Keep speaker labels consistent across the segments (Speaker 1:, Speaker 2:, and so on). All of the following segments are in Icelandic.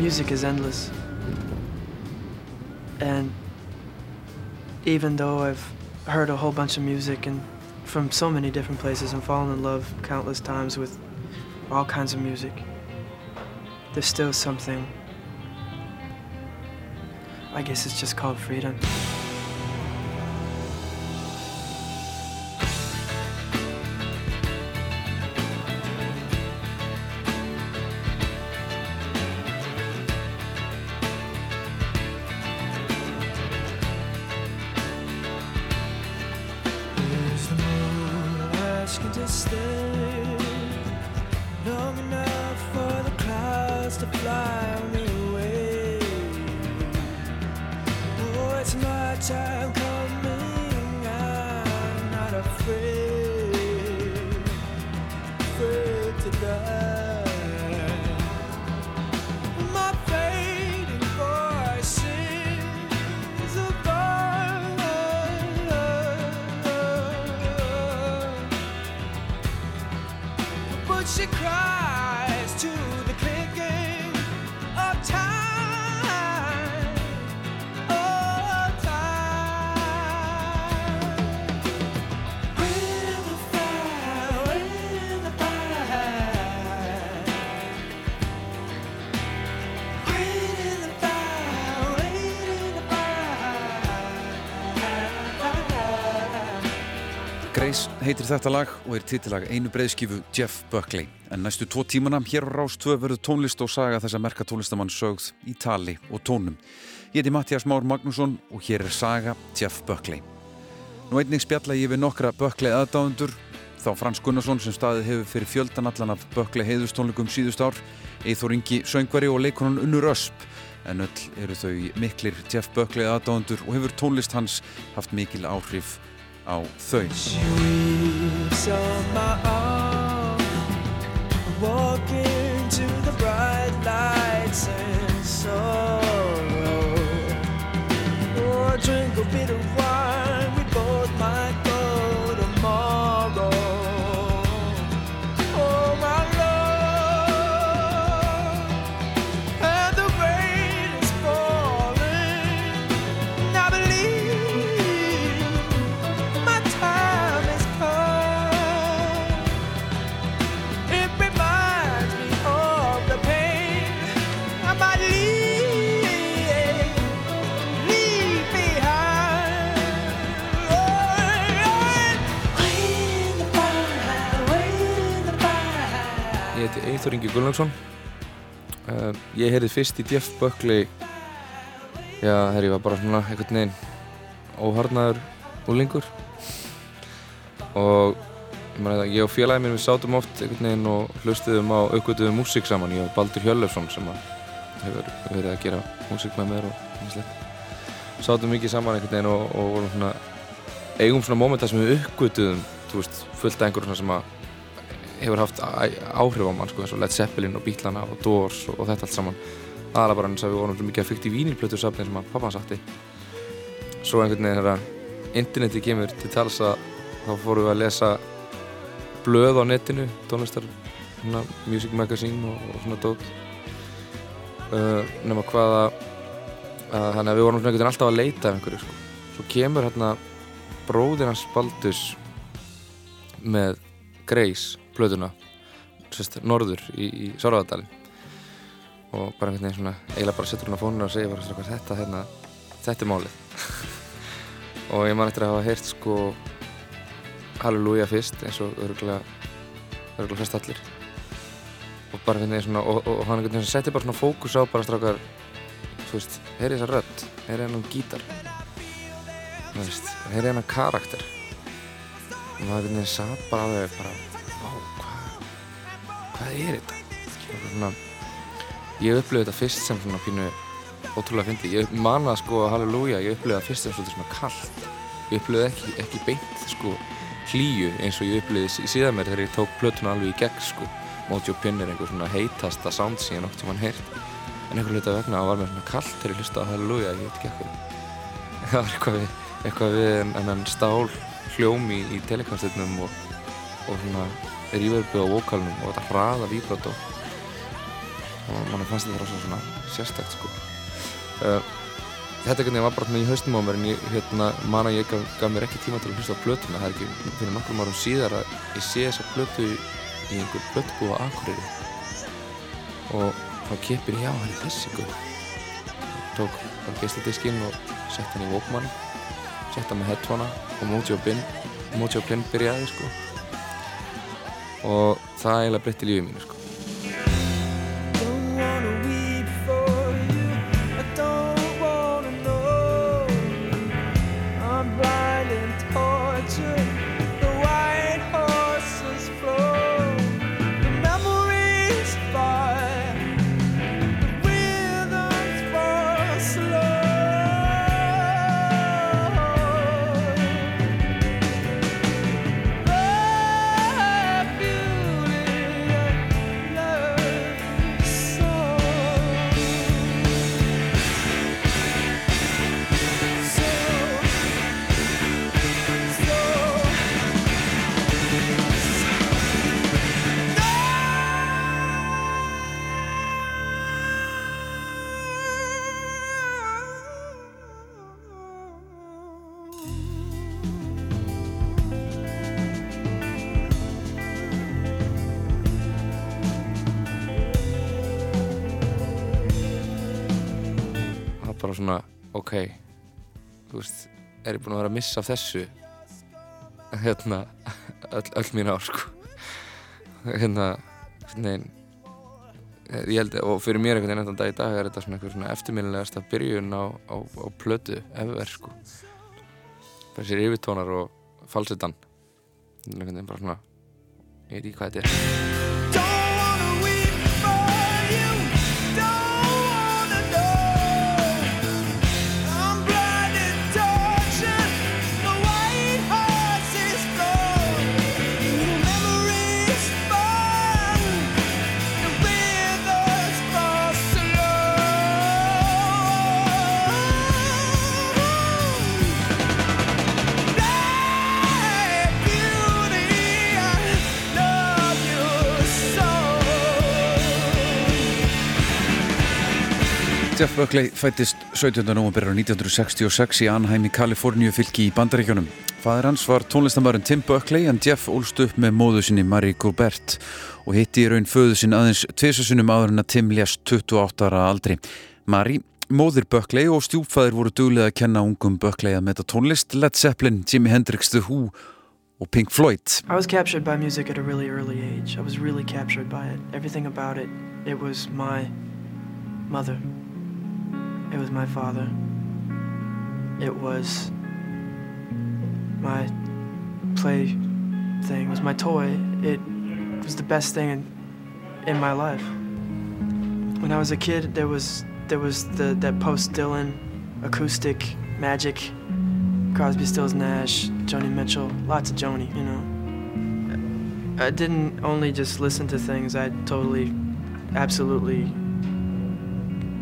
Speaker 1: music is endless. And even though I've heard a whole bunch of music and from so many different places and fallen in love countless times with all kinds of music, there's still something. I guess it's just called freedom.
Speaker 2: Heitir þetta lag og er titilag einu breyðskifu Jeff Buckley. En næstu tvo tímana hér á Rás 2 verður tónlist og saga þess að merka tónlistamann sögð í tali og tónum. Ég heiti Mattias Már Magnússon og hér er saga Jeff Buckley. Nú einnig spjalla ég við nokkra Buckley aðdáðundur, þá Frans Gunnarsson sem staðið hefur fyrir fjöldan allan af Buckley heiðustónleikum síðust ár, Eithor Ingi söngvari og leikonan Unnur Ösp, en öll eru þau miklir Jeff Buckley aðdáðundur og hefur tónlist hans haft mikil áhrif á þau.
Speaker 3: She weeps on my arm, walking to the bright lights
Speaker 4: Eithor Ingi Gullangsson uh, Ég heyrði fyrst í Jeff Buckley. Já, þegar ég var bara svona einhvern veginn óharnaður úlingur og man, ég og félagið minn við sátum oft einhvern veginn og hlustuðum á aukvölduðum músík saman ég og Baldur Hjörlefsson sem hefur verið að gera músík með mér og ýmislegt. Sátum mikið saman einhvern veginn og, og vorum svona eigum svona mómenta sem við uppgötuðum fullt af einhverjum sem að hefur haft áhrif á mann sko, eins og Led Zeppelin og Beatlana og Doors og, og þetta allt saman. Aðalega bara eins að við vorum svo mikið að fyrkt í vínilplötu safni sem að pappa hans átti. Svo einhvern veginn þegar interneti kemur til tals að þá fórum við að lesa blöð á netinu tónlistar svona, music magazine og, og svona dót. Uh, nema hvaða að þannig að við vorum svona einhvern veginn alltaf að leita af einhverju sko. svo kemur hérna bróðir hans Baldurs með Grace plötuna sérst, norður í, í Sárvæðadalinn og bara einhvern veginn svona eiginlega bara setur hún á fónuna og segir bara svona þetta hérna, þetta er málið. Og ég man eftir að hafa heyrt sko Halleluja fyrst eins og örgulega örgulega flest allir. Og bara einhvern veginn svona og, og, og hann einhvern veginn setti bara svona fókus á bara strákar þú veist, heyri þessa rödd heyri hennan gítar. Þú veist, heyri hennan karakter. Og maður einhvern veginn satt bara alveg bara, vá, hvað hvað er þetta? Og svona, ég upplifði þetta fyrst sem svona pínu ótrúlega fyndi, ég man að sko halleluja, ég upplifði það fyrst sem svona kallt ég upplifði ekki, ekki beint sko hlýju eins og ég upplifði í síðan mér þegar ég tók plötuna alveg í gegn sko. Mojo Pin er einhver svona heitasta sound sem ég nokkuð tímann heyrt. En einhver hluta vegna var mér svona kallt þegar ég hlusta á halleluja, ég veit ekki ekkur það var eitthvað við, eitthvað við en, en stál hljóm í, í telekastetnum og, og svona reverbi á vokalnum og þetta hraða víbrot og mann fannst þetta rosa svona sérstækt sko. Uh, þetta veginn var bara svona í haustum á mér en ég hérna man að ég gaf, gaf mér ekki tíma til að hlusta á plötuna. Það er ekki fyrir nokkrum árum síðar að ég sé þessa plötu í einhver plötubú á Akureyri. Og þá kipir ég á hann þessi guð tók bara gestadiskinn og sett hann í Walkman sett hann með headphonea og Mojo Bin Mojo Bin byrjaði sko og það eiginlega breytti lífið mínu sko er ég búinn að vera að missa af þessu hérna öll, öll mín ár sko. Hérna nein, ég held, og fyrir mér einhvern veginn dag í dag er þetta svona svona eftirminnilegasta byrjun á, á, á plötu efer sko. Þessir yfirtónar og falsetan. Einhvern veginn bara svona ég veit ekki hvað þetta er
Speaker 2: Buckley fættist 17. november 1966 í Anaheim í Kaliforníu fylki í Bandaríkjónum. Fadir hans var tónlistamærin Tim Buckley en Jeff ólst upp með móðu sinni Marie Goubert og hitti í raun föðu sinn aðeins tvisasunum áður en að Tim lést 28 ára aldri. Marie, móðir Buckley og stjúpfæðir voru duglega að kenna ungum Buckley að meta tónlist, Led Zeppelin, Jimi Hendrix, The Who og Pink Floyd.
Speaker 1: I was captured by music at a really early age. I was really captured by it. Everything about it. It was my mother. It was my father. It was my play thing. It was my toy. It was the best thing in, in my life. When I was a kid, there was there was the that post Dylan acoustic magic Crosby, Stills, Nash, Joni Mitchell, lots of Joni, you know. I didn't only just listen to things, I totally, absolutely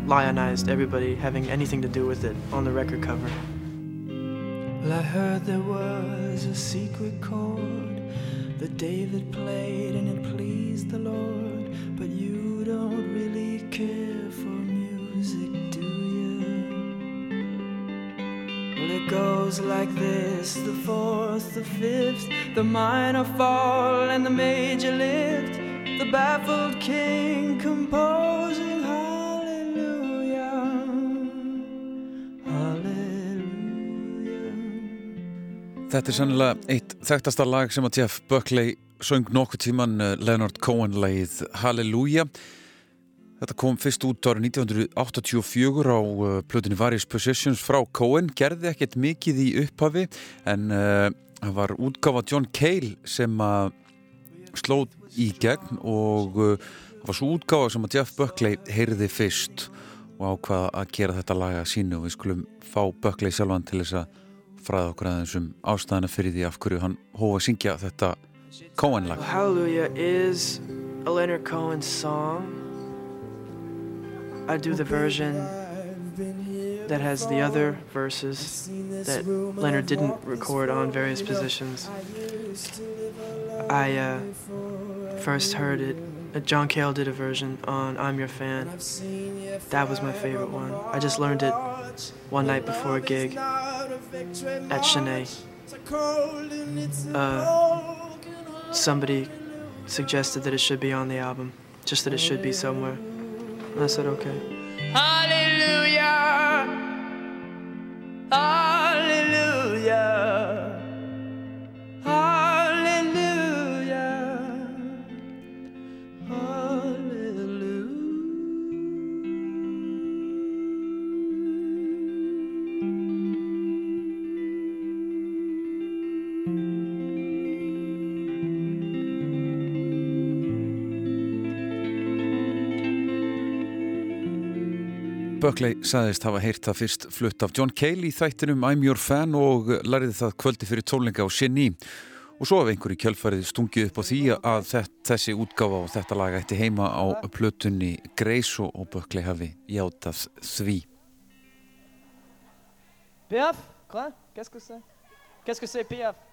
Speaker 1: lionized everybody having anything to do with it on the record cover.
Speaker 3: Well, I heard there was a secret chord that David played and it pleased the Lord. But you don't really care for music, do you? Well, it goes like this the fourth, the fifth, the minor fall, and the major lift. The baffled king composing hallelujah.
Speaker 2: Þetta er sannilega eitt þekktasta lag sem að Jeff Buckley söng nokkuð tíman uh, Leonard Cohen-lagið Halleluja. Þetta kom fyrst út árið 1984 á uh, plötunni Various Positions frá Cohen. Gerði ekkert mikið í upphafi en uh, það var útgáfa John Cale sem að slóð í gegn og uh, það var svo útgáfa sem að Jeff Buckley heyrði fyrst og ákvaða að gera þetta laga sínu og við skulum fá Buckley sjálfan til þess að fræða okkur aðeins um ástæðana fyrir því af hverju hann hófa að syngja þetta Cohen-lag.
Speaker 1: Hallelujah is a Leonard Cohen song. I do the version that has the other verses that Leonard didn't record on various positions. I uh, first heard it uh, John Cale did a version on I'm Your Fan. That was my favorite one. I just learned it one night before a gig at Chennai. Uh, somebody suggested that it should be on the album, just that it should be somewhere. And I said, okay.
Speaker 3: Hallelujah. Hallelujah.
Speaker 2: Buckley sagðist hafa heyrt það fyrst flutt af John Cale í þættinum I'm Your Fan og lærði það kvöldi fyrir tónleika á Genie og svo af einhverju kjölfarið stungið upp á því að þessi útgáfa og þetta lag ætti heima á plötunni Grace og Buckley hafi játað því.
Speaker 5: PF, quoi Qu'est-ce que c'est? Qu'est-ce que c'est PF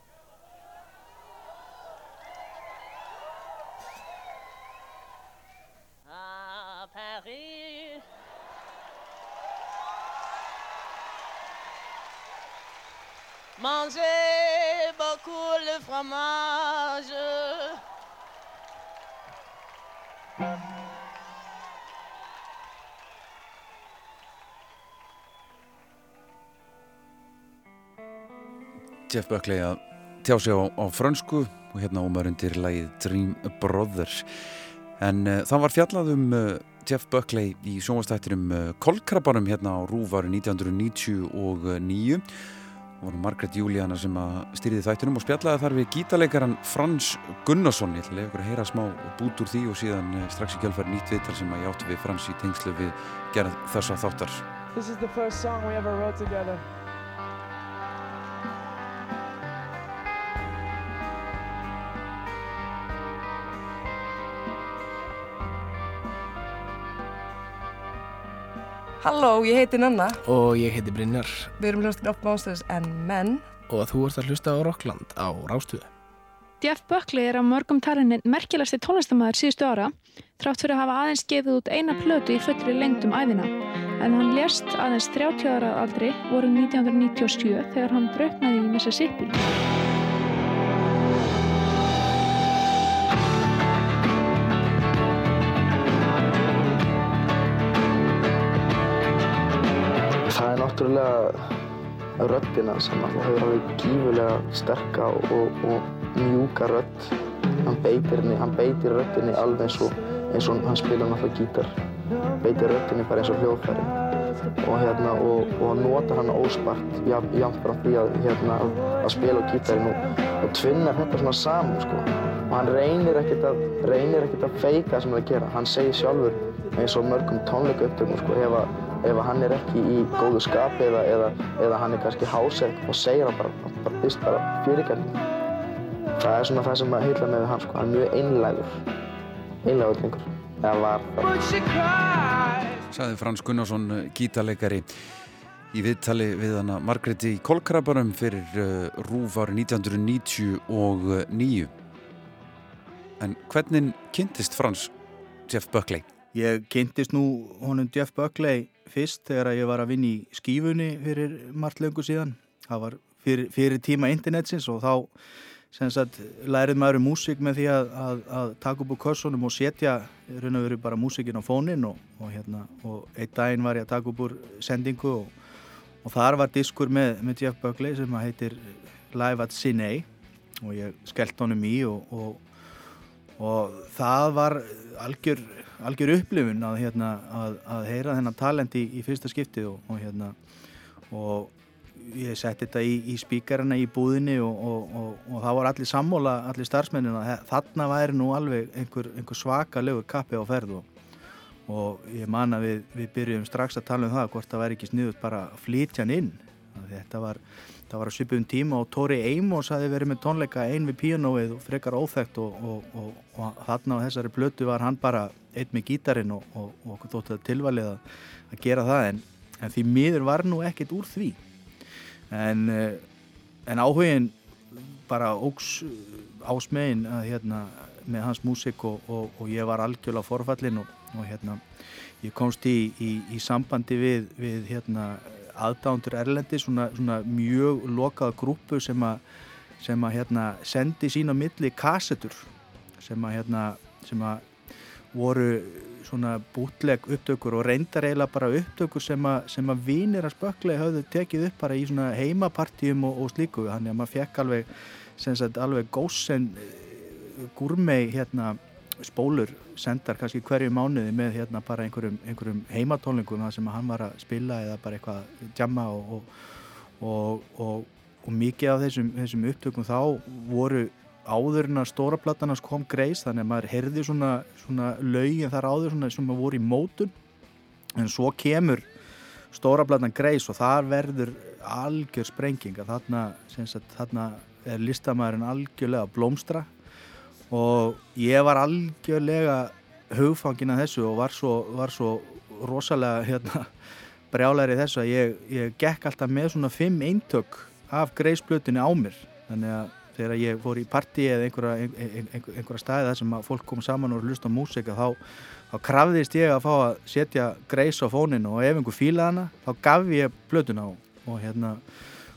Speaker 5: le fromage.
Speaker 2: Jeff Buckley að tjá sig á, á fransku og hérna ómar undir lagið Dream Brothers en uh, það var fjallað um uh, Jeff Buckley í sjónvastættinum uh, Kolkrabanum hérna á Rúvaru 1999 og voru Margret Júlíana sem að styrði þættinum og spjallaði þar við gítaleikaran Frans Gunnarsson ég ætla að ykkur að heyra smá bút úr því og síðan strax í kjálfær nýtt viðtal sem að ég átti við Frans í tengslu við gerð þessa þáttar
Speaker 5: This is the first song we ever wrote together.
Speaker 6: Halló, ég heiti Nanna.
Speaker 7: Og ég heiti Brynjar.
Speaker 6: Við erum hljóðstin Off Monsters en menn.
Speaker 7: Og þú ert að hlusta á Rockland á Rástuðu.
Speaker 8: Jeff Buckley er á mörgum talinni merkilegsti tónlistamæður síðustu ára þrátt fyrir að hafa aðeins gefið út eina plötu í fullri lengdum æðina en hann lést aðeins 30 ára aldri voru 1997 þegar hann drauknaði í Mississippi.
Speaker 9: Náttúrulega röddina sem hann hefur alveg gífurlega sterka og, og mjúka rödd. Hann beitir, beitir röddinni alveg eins og, eins og hann spila náttúrulega gítar. Beitir röddinni bara eins og hljóðfæri. Og, hérna, og, og nota hann óspart jafn frá því að, hérna, að spila á gítarinn og, tvinnar þetta svona saman. Sko. Og hann reynir ekkert að, að feika það sem hann er að gera. Hann segir sjálfur eins og mörgum tónleika upptökum sko, ef hann er ekki í góðu skapi eða, eða, eða hann er kannski hásett og segir hann bara, bara fyrst bara fyrirgefning. Það er svona það sem að heila með hann, sko. hann er mjög einlægur, einlægur drengur, eða var það.
Speaker 2: Saði Frans Gunnarsson, gítarleikari í viðtali við hana Margréti í Kolkrabarum fyrir uh, Rúf árið 1999. En hvernig kynntist Frans Jeff Buckley?
Speaker 10: Ég kynntist nú honum Jeff Buckley fyrst þegar ég var að vinna í skífunni fyrir margt löngu síðan. Það var fyrir, fyrir tíma internetsins og þá sagt, lærið maður um músík með því að, að, að taka upp úr kössunum og setja raun og veru bara músíkin á fónin og, og, hérna, og einn daginn var ég að taka upp úr sendingu og, og þar var diskur með, með Jeff Buckley sem heitir Live at Cine og ég skellt honum í og það var algjör algjör upplifun að, hérna, að, að heyra þennan talent í, í fyrsta skiptið og, og, hérna, og ég sett þetta í, í spíkarina í búðinni og, og það var allir sammóla, allir starfsmennina þarna væri nú alveg einhver, einhver svaka lögur kappi á ferð og ég man að við, við byrjum strax að tala um það hvort það væri ekki sniðut bara að flytja hann inn. Þetta var, það var að svipa um tíma og Tóri Eimós hafi verið með tónleika ein við píanóið og frekar óþægt og þarna á þessari blötu var hann bara einn með gítarin og, og, og þóttu það tilvalið að, gera það en, en því miður var nú ekkert úr því. En, en áhugin bara ógs ásmegin hérna með hans músik og, og, og ég var algjörlega forfallin og, og hérna ég komst í, í, í sambandi við, við hérna aðdándur Erlendi, svona, svona mjög lokaða grúpu sem að sem að hérna sendi sín á milli kassetur sem að hérna sem að voru svona bútleg upptökur og reyndar eiginlega bara upptökur sem að, sem að vinir að spökla hafðu tekið upp bara í svona heimapartíum og, og slíku. Þannig að maður fekk alveg sem sagt alveg gósen gúrmei hérna spólur sendar kannski hverju mánuði með hérna bara einhverjum, einhverjum heimatónlingum það sem hann var að spila eða bara eitthvað jamma og, og, og, og mikið af þessum, þessum upptökum þá voru áður en að stóra platanars kom greis þannig að maður heyrði svona, svona laugin þar áður svona sem að voru í mótun. En svo kemur stóra platan greis og þar verður algjör sprenging að þarna, sagt, þarna er listamæðurinn algjörlega blómstra og ég var algjörlega hugfangin að þessu og var svo, var svo rosalega hérna, brjálæri þessu að ég, ég gekk alltaf með svona fimm eintök af greisblötunni á mér. Þannig að þegar ég fór í parti eða einhverja, einhverja, einhverja staði þar sem fólk kom saman og hlusta á músika þá, þá krafðist ég að fá að setja greis á fóninu og ef einhver fílaði hana þá gaf ég blötuna á. Og hérna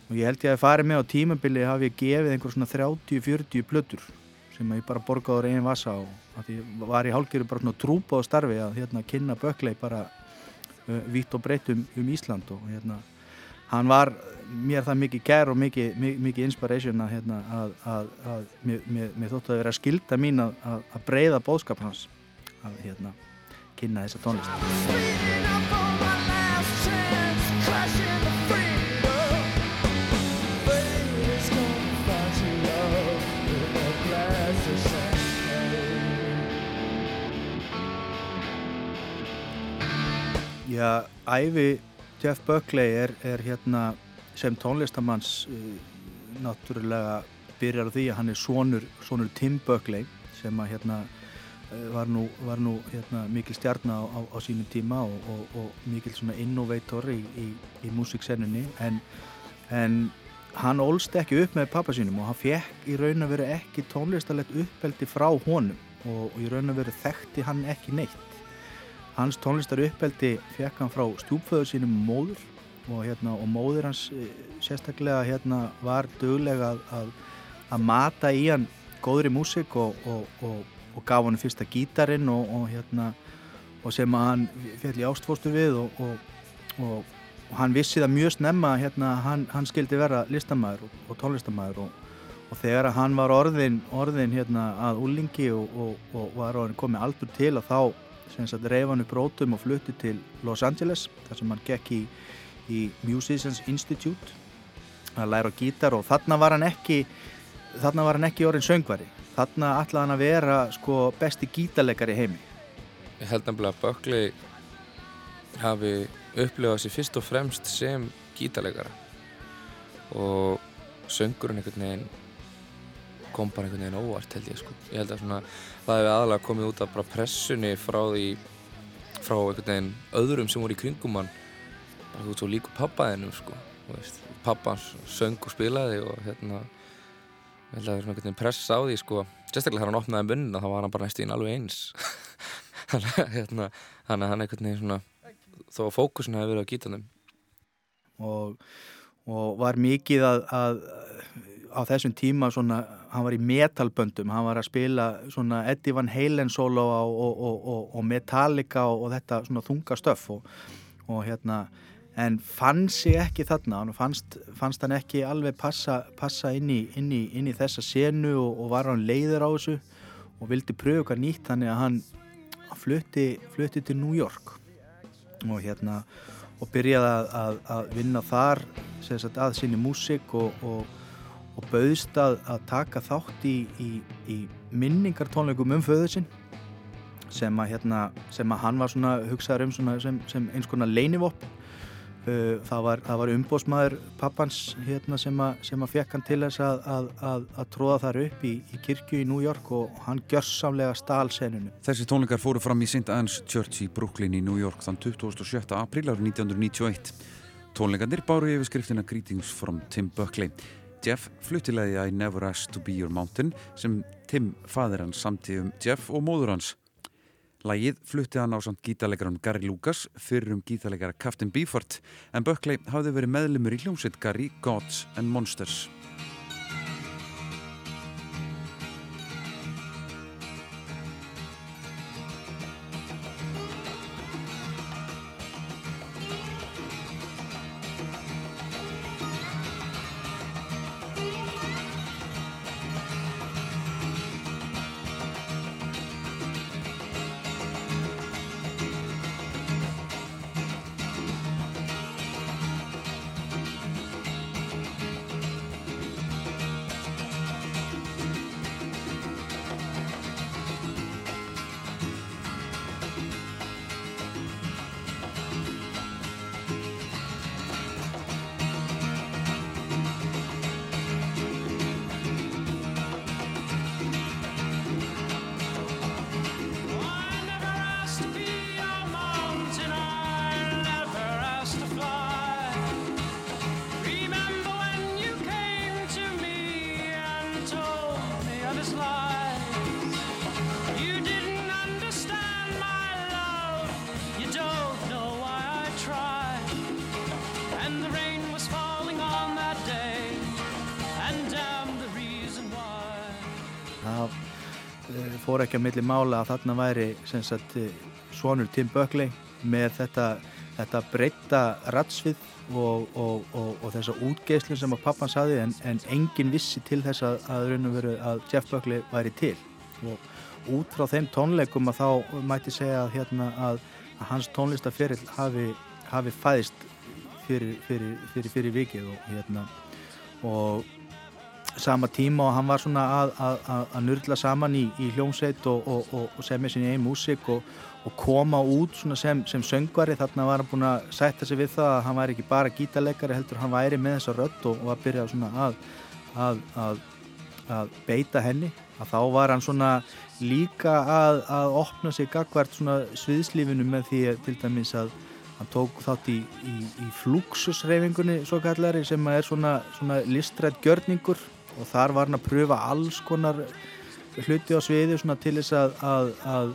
Speaker 10: og ég held ég að farið með á tímabili hafi ég gefið einhver svona 30-40 blötur sem ég bara borgaður einn vasa og því var í hálfgerðu bara svona trúpa á starfi að hérna kynna böklei bara uh, vitt og breytt um, um Ísland og hérna hann var mér það mikið kær og mikið, mikið, inspiration að, hérna, að, að, að mér, þóttu að vera skilda mín að breyða bóðskap hans að hérna, kynna þessa tónlist Já, æfi Jeff Buckley er, er hérna sem tónlistamanns uh, náttúrulega byrjar á því að hann er sonur, sonur Tim Buckley sem að hérna uh, var nú, var nú hérna, mikil stjarnar á, á, sínum tíma og, og, og mikil svona innovator í, í, í músiksennunni. En, en hann ólst ekki upp með pappa sínum og hann fekk í raun að vera ekki tónlistalegt uppeldi frá honum og, og í raun að vera þekkti hann ekki neitt Hans tónlistar uppeldi fekk hann frá stjúpföður sínum móður og, hérna, og móður hans sérstaklega hérna, var döglega að, að, að mata í hann góðri músik og, og, og gaf hann fyrsta gítarin og hérna, sem hann fjalli ástfóstu við og hann vissi það mjög snemma hérna, hann, hann skildi vera listamæður og tónlistamæður og þegar hann var orðin, orðin hérna, að úlingi og var orðin komið aldur til að þá reyf hann upp rótum og flutti til Los Angeles þar sem hann gekk í, í Musicians Institute að læra gítar og þarna var hann ekki þarna var hann ekki orðin söngvari. Þarna ætlaði hann að vera sko, besti gítarleikari heimi.
Speaker 4: Ég held nefnilega að Buckley hafi upplifað sér fyrst og fremst sem gítarleikara. Og söngurinn einhvern veginn kom bara einhvern veginn óvart held ég sko. Ég held að svona það hefði aðalega komið út af bara pressunni frá því frá einhvern veginn öðrum sem voru í kringum hann. Bara þú veist svo líku pappaðinu sko pappans söng og spilaði og hérna ég held að það er svona einhvern veginn press á því sko. Sérstaklega þegar hann opnaði munna þá var hann bara næst ín alveg eins. Þannig að hérna hann er einhvern veginn svona þó að fókusin hefði verið á gítanum
Speaker 10: og, og var mikið að, að á þessum tíma svona, hann var í metalböndum, hann var að spila svona Eddie Van Halen solo og, og, og, og Metallica og þetta svona þunga stöf og hérna en fann sig ekki þarna fannst, fannst hann ekki alveg passa, passa inn, í, inn, í, inn í þessa senu og var hann leiður á þessu og vildi pröfu hvað nýtt þannig að hann flutti, flutti til New York og hérna og byrjaði að, að, að vinna þar sagt, að sinni músik og, og bauðst að, að taka þátt í, í, í minningartónleikum um föðu sinn sem að, hérna, sem að hann var svona hugsaður um svona sem, sem eins konar leinivopp uh, það var, var umbósmaður pappans hérna, sem, að, sem að fekk hann til þess að, tróða þar upp í, í kirkju í New York og hann gjörsamlega stál senunu.
Speaker 2: Þessi tónleikar fóru fram í St. Anne's Church í Brooklyn í New York þann 27. apríl árið 1991 Tónleikandir báru yfir skriftina Greetings from Tim Buckley Jeff fluttilegði I Never Asked to Be Your Mountain sem Tim fadir hans samtíð um Jeff og móður hans. Lægið flutti hann á samt gítarleikaran Gary Lucas fyrir um gítarleikara Captain Beefheart en Buckley hafði verið meðlumur í hljómsveit Gary Gods and Monsters.
Speaker 10: Fór ekki að milli mála að þarna væri sagt, svonur Tim Buckley með þetta, þetta breyta ratsvið og, og, og, og þessa útgeislu sem að pappan saði en, en engin vissi til þess að, að, að Jeff Buckley væri til. Og út frá þeim tónleikum að þá mæti segja að, hérna, að hans tónlistaferill hafi, hafi fæðist fyrir, fyrir, fyrir, fyrir vikið og hérna og sama tíma og hann var svona að, að, að nörðla saman í, í hljómsveit og, og, og, og semja sinni einn músík og koma út sem, sem söngvari. Þarna var hann búin að sætta sig við það að hann væri ekki bara gítarleikari heldur hann væri með þessa rödd og var að byrja að, að, að beita henni. Að þá var hann svona líka að opna sig gagvert svona sviðslífinu með því til dæmis að hann tók þátt í, í, í fluxusreyfingunni svo kallari sem er svona, svona listrætt gjörningur og þar var hann að pröfa alls konar hluti á sviði til þess að, að, að,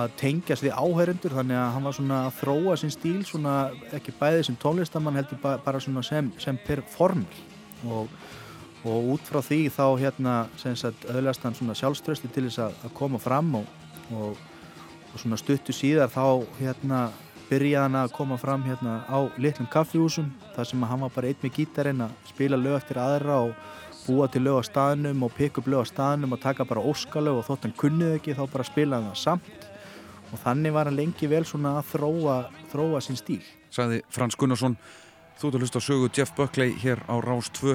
Speaker 10: að tengjast við áhærendur þannig að hann var svona að þróa sinn stíl svona, ekki bæðið sem tónlistamann heldur bara sem, sem performer og, og út frá því þá hérna öðlast hann sjálfströsti til þess að koma fram og, og, og stuttu síðar þá hérna byrjaði hann að koma fram hérna á litlum kaffihúsum þar sem hann var bara einn með gítarinn að spila lög eftir aðra og búa til lög á staðnum og pikk upp lög á staðnum og taka bara óskalög og þótt hann kunnið ekki þá bara spila hann það samt og þannig var hann lengi vel svona að þróa, þróa sín stíl.
Speaker 2: Saði Frans Gunnarsson, þú ert að hlusta sögu Jeff Buckley hér á Rás 2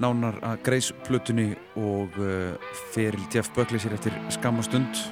Speaker 2: nánar að Greis Plutunni og uh, feril Jeff Buckley sér eftir skamastund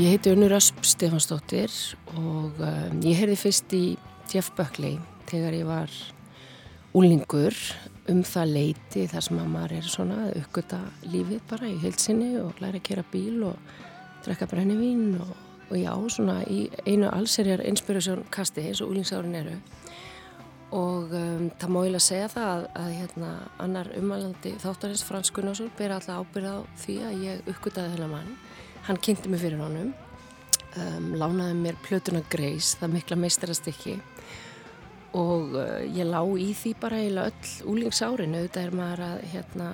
Speaker 11: ég heiti Unnur Ösp Stefansdóttir og um, ég heyrði fyrst í Jeff Buckley þegar ég var úlingur um það leiti þar sem að maður er svona uppgöta lífið bara í heilsinni og læra að kera bíl og drekka brennivín og, og já, svona í einu allserjar inspirasjón kasti eins og úlingsárin eru. Og um, það má ég að segja það að, að hérna, annar umælandi þáttarins Frans Gunnarsson ber alltaf ábyrð á því að ég uppgötaði þennan mann hann kynnti mig fyrir honum um, lánaði mér plötuna Greis það mikla meistarastikki og uh, ég lá í því bara eiginlega öll úlingsárin auðvitað er maður að hérna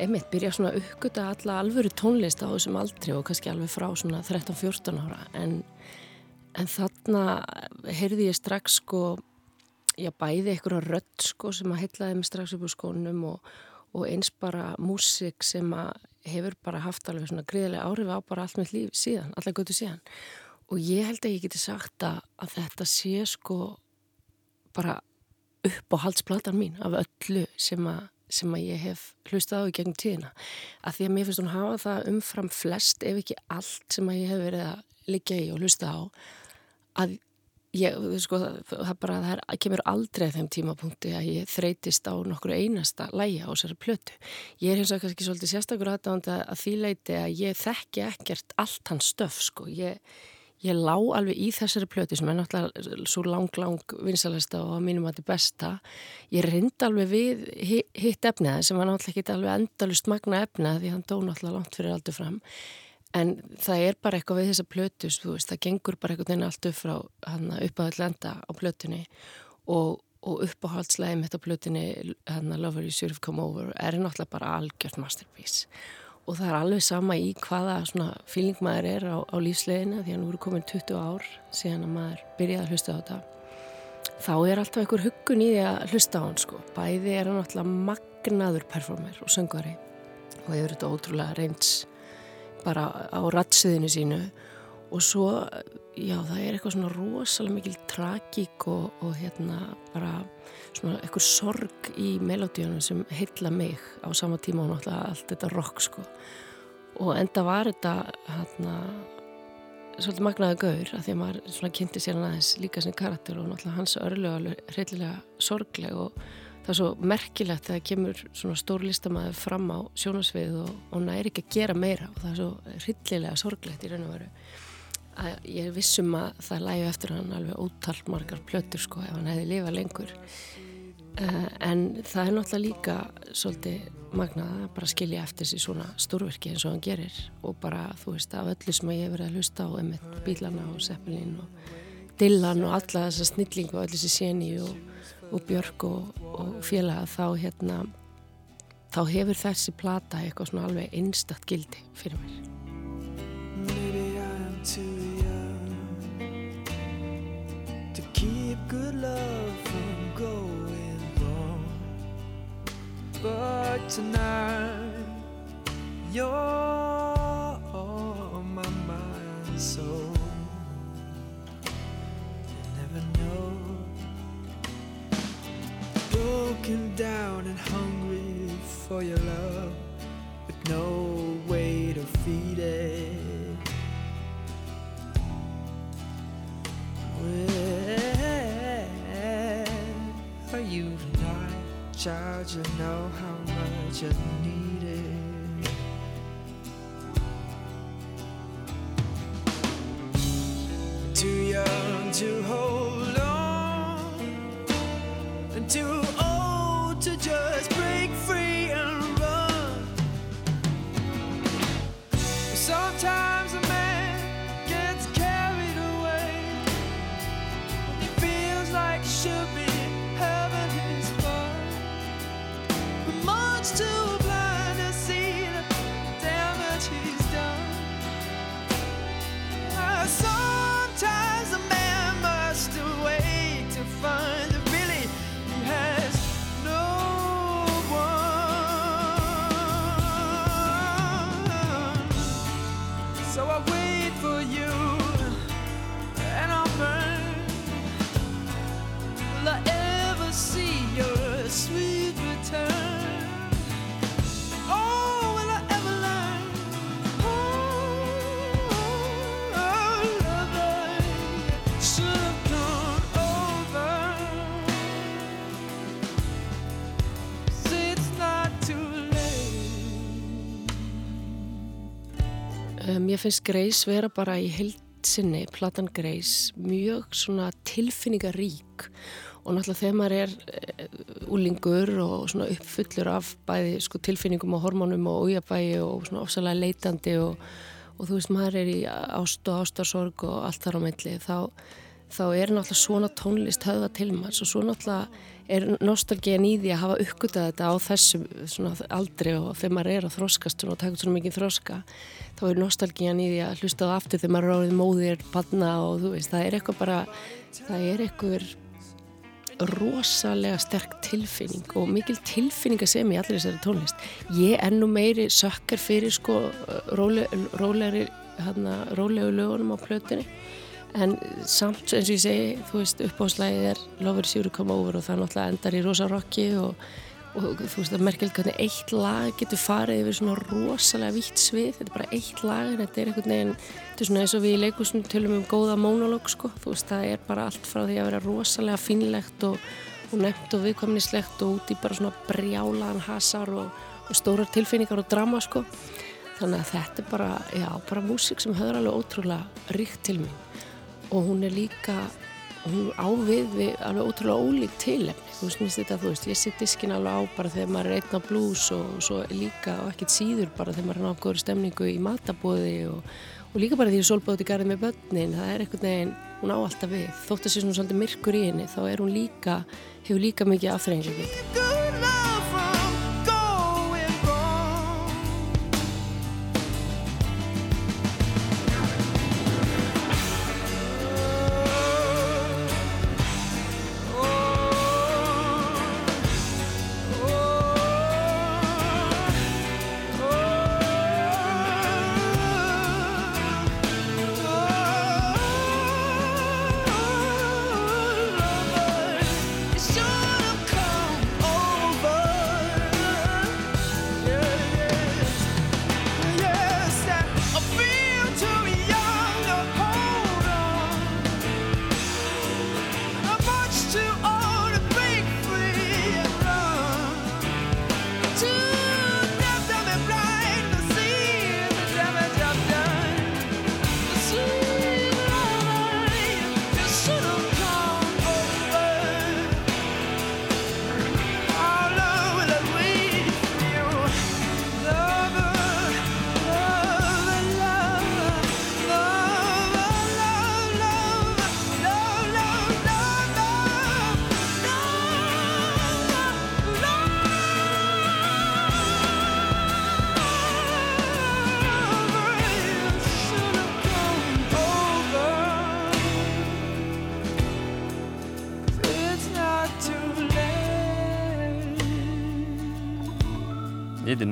Speaker 11: einmitt byrja svona að uppgöta alla alvöru tónlist á þessum aldri og kannski alveg frá svona 13-14 ára. En, en þarna heyrði ég strax sko já bæði einhverja rödd sko sem að heitlaði mig strax upp úr skónum og, og eins bara músik sem að hefur bara haft alveg svona gríðilega áhrif á bara allt með líf síðan, allar götu síðan. Og ég held að ég geti sagt að, að þetta sé sko bara upp á halsplatan mín af öllu sem að, sem að ég hef hlustað á í gegnum tíðina. Að því að mér finnst hún hafa það umfram flest ef ekki allt sem að ég hef verið að liggja í og hlusta á að ég, sko, það bara, það kemur aldrei þeim tímapunkti að ég þreytist á nokkur einasta læja á þessari plötu. Ég er hins vegar kannski svolítið sérstakur aðdánd að því leiti að ég þekki ekkert allt hans stöf, sko. Ég, ég lá alveg í þessari plötu sem er náttúrulega svo lang, lang vinsalesta og að mínum að þetta er besta. Ég rind alveg við hitt efnið sem var náttúrulega ekki alveg endalust magna efnið því hann dó náttúrulega langt fyrir aldur fram. En það er bara eitthvað við þessa plötu, veist, það gengur bara einhvern veginn allt upp frá upp að lenda á plötunni og, og uppáhaldslegið mitt á plötunni, hana, Lover You Should Have Come Over, er náttúrulega bara algjört masterpiece. Og það er alveg sama í hvaða fíling maður er á, á lífsleginu, því að nú eru komin 20 ár síðan að maður byrjaði að hlusta á þetta. Þá er alltaf einhver huggun í því að hlusta á hann sko. Bæði er hann náttúrulega magnaður performer og söngvari og hefur þetta ótrúlega reyns bara á ratsiðinu sínu og svo, já, það er eitthvað svona rosalega mikil tragík og, og hérna bara svona eitthvað sorg í melodíunum sem heilla mig á sama tíma og náttúrulega allt þetta rock sko. Og enda var þetta hérna svolítið magnaði gaur að því að maður svona kynnti sér hann aðeins líka sem karakter og náttúrulega hans örlega alveg reyðilega sorgleg og það er svo merkilegt að það kemur svona stór listamæður fram á sjónasvið og, og næri ekki að gera meira og það er svo hryllilega sorglegt í raun og veru. Að ég vissum að það lægi eftir hann alveg ótal margar plötur sko ef hann hefði lifað lengur. Uh, en það er náttúrulega líka svolítið magnað að bara skilja eftir þessi svona stórverki eins og hann gerir og bara þú veist af öllu sem ég hef verið að hlusta á einmitt bílana og seppelin og dillan og alla þessa snillingu og allir þessi séni og og Björk og, og félaga þá hérna þá hefur þessi plata eitthvað svona alveg einstakt gildi fyrir mér. Tonight You're on my mind so broken down and hungry for your love with no way to feed it. Where are you tonight, child? You know how much I need it. Too young to hold on and too Ég finnst Greis vera bara í heilsinni, platan Greis, mjög svona tilfinningarík. Og náttúrulega þegar maður er úlingur og svona uppfullur af bæði sko, tilfinningum og hormónum og ójabægi og svona ofsalega leitandi og, og þú veist maður er í ást og ástarsorg og allt þar á meðli þá, þá er náttúrulega svona tónlist höfða til maður og svo náttúrulega er nostalgían í því að hafa uppgötað þetta á þessu aldri og þegar maður er á þróskast og takur svona mikið þróska þá er nostalgían í því að hlusta á aftur þegar maður er árið móðir, panna og þú veist það er eitthvað bara, það er eitthvað rosalega sterk tilfinning og mikil tilfinning að segja mér allir þessari tónlist. Ég er nú meiri sökkar fyrir sko rólegri, hérna, rólegu lögunum á plötunni en samt eins og ég segi, þú veist, uppáðslægið er Lover Is You To Come Over og það náttúrulega endar í rosa rocki og og þú veist það er merkilegt hvernig eitt lag getur farið yfir svona rosalega vitt svið, þetta er bara eitt lag en þetta er einhvern veginn, þetta er svona eins og við í leikusum tölum um góða mónológ sko. Þú veist það er bara allt frá því að vera rosalega finlegt og, og nefnt og viðkvæmnislegt og út í bara svona brjálaðan hasar og, og stórar tilfinningar og drama sko. Þannig að þetta er bara, já, bara músík sem höfður alveg ótrúlega ríkt til mig og hún er líka hún ávið við alveg ótrúlega ólík tilefni. Þú veist, þetta, þú veist, ég sitt diskin alveg á bara þegar maður er einn á blús og svo líka og ekkert síður bara þegar maður er náttúrulega stemningu í matabóði og, og líka bara því að solbóði garði með börnin, það er einhvern veginn hún á alltaf við, þótt að sé svona svolítið myrkur í henni, þá er hún líka hefur líka mikið afþreyingu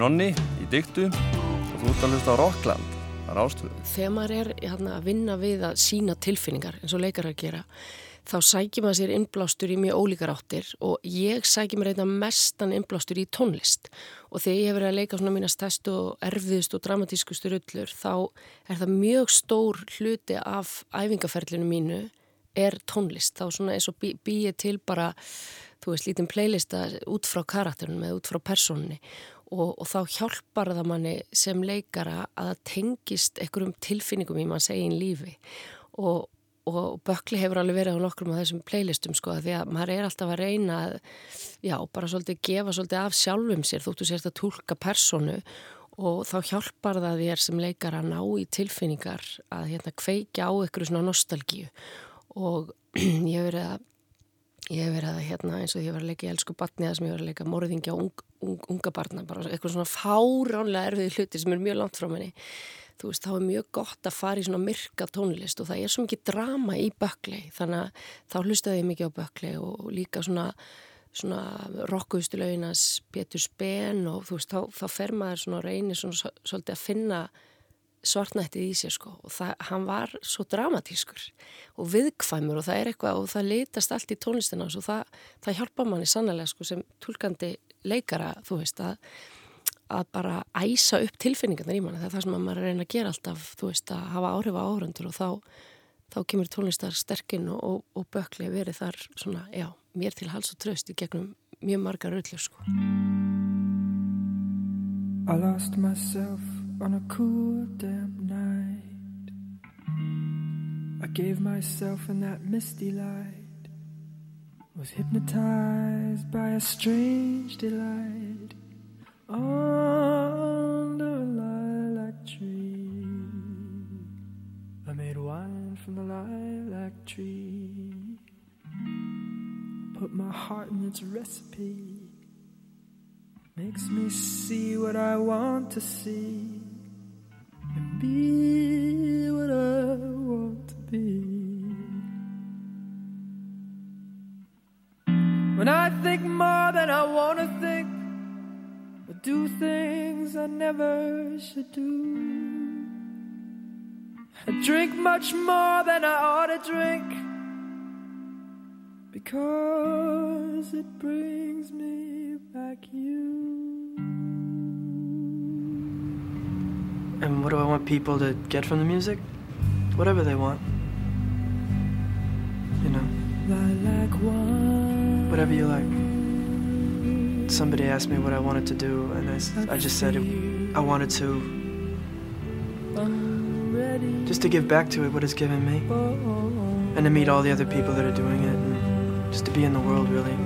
Speaker 12: Nonni í dyktu og þú ert að hlusta á Rockland. Á Rástvöðu.
Speaker 11: Þegar maður er hérna, að vinna við að sína tilfinningar eins og leikar að gera þá sækir maður sér innblástur í mjög ólíkar áttir og ég sækir mér eitthvað mestan innblástur í tónlist. Og þegar ég hef verið að leika svona mína stærst og erfiðust og dramatískustu rullur þá er það mjög stór hluti af æfingaferlinu mínu er tónlist, þá svona eins og bý, býið til bara, þú veist, lítinn playlista út frá karakterinum eða út frá persónunni og, og þá hjálpar það manni sem leikara að það tengist einhverjum tilfinningum í manns eigin lífi. Og, og Bökli hefur alveg verið á nokkrum af þessum playlistum sko því að maður er alltaf að reyna að já, bara svolítið gefa svolítið af sjálfum sér þóttu sérst að tólka personu og þá hjálpar það þér sem leikara að ná í tilfinningar að hérna kveikja á einhverju svona nostalgíu. Og ég hef verið að ég hef verið að hérna eins og ég var að leika í elsku batni eða sem ég var að leika morðingja ung, ung, unga barna, bara eitthvað svona fáránlega erfiði hluti sem er mjög langt frá menni þú veist, þá er mjög gott að fara í svona myrka tónlist og það er svo mikið drama í bökli, þannig að þá hlustaði ég mikið á bökli og líka svona svona rockuðustulauginas Pétur Spen og þú veist, þá, þá fer maður svona reynir svona svolítið að finna svartnættið í sér sko og það, hann var svo dramatískur og viðkvæmur og það er eitthvað og það litast allt í tónlistina og það, það hjálpa manni sannlega sko sem tólkandi leikara þú veist að, að bara æsa upp tilfinningarna í manni. Það er það sem maður reyna að gera alltaf þú veist að hafa áhrif á áhrandur og þá, þá kemur tónlistar sterkinn og, og, og bökli verið þar svona já, mér til hals og tröst í gegnum mjög margar öllur sko.
Speaker 3: I lost myself on a cool, damp night. I gave myself in that misty light, was hypnotized by a strange delight under a lilac tree. I made wine from the lilac tree, put my heart in its recipe. Makes me see what I want to see be what I want to be. When I think more than I want to think, I do things I never should do. I drink much more than I ought to drink because it brings me back you.
Speaker 1: And what do I want people to get from the music? Whatever they want. You know, whatever you like. Somebody asked me what I wanted to do, and I just said it, I wanted to just to give back to it what it's given me, and to meet all the other people that are doing it, and just to be in the world really.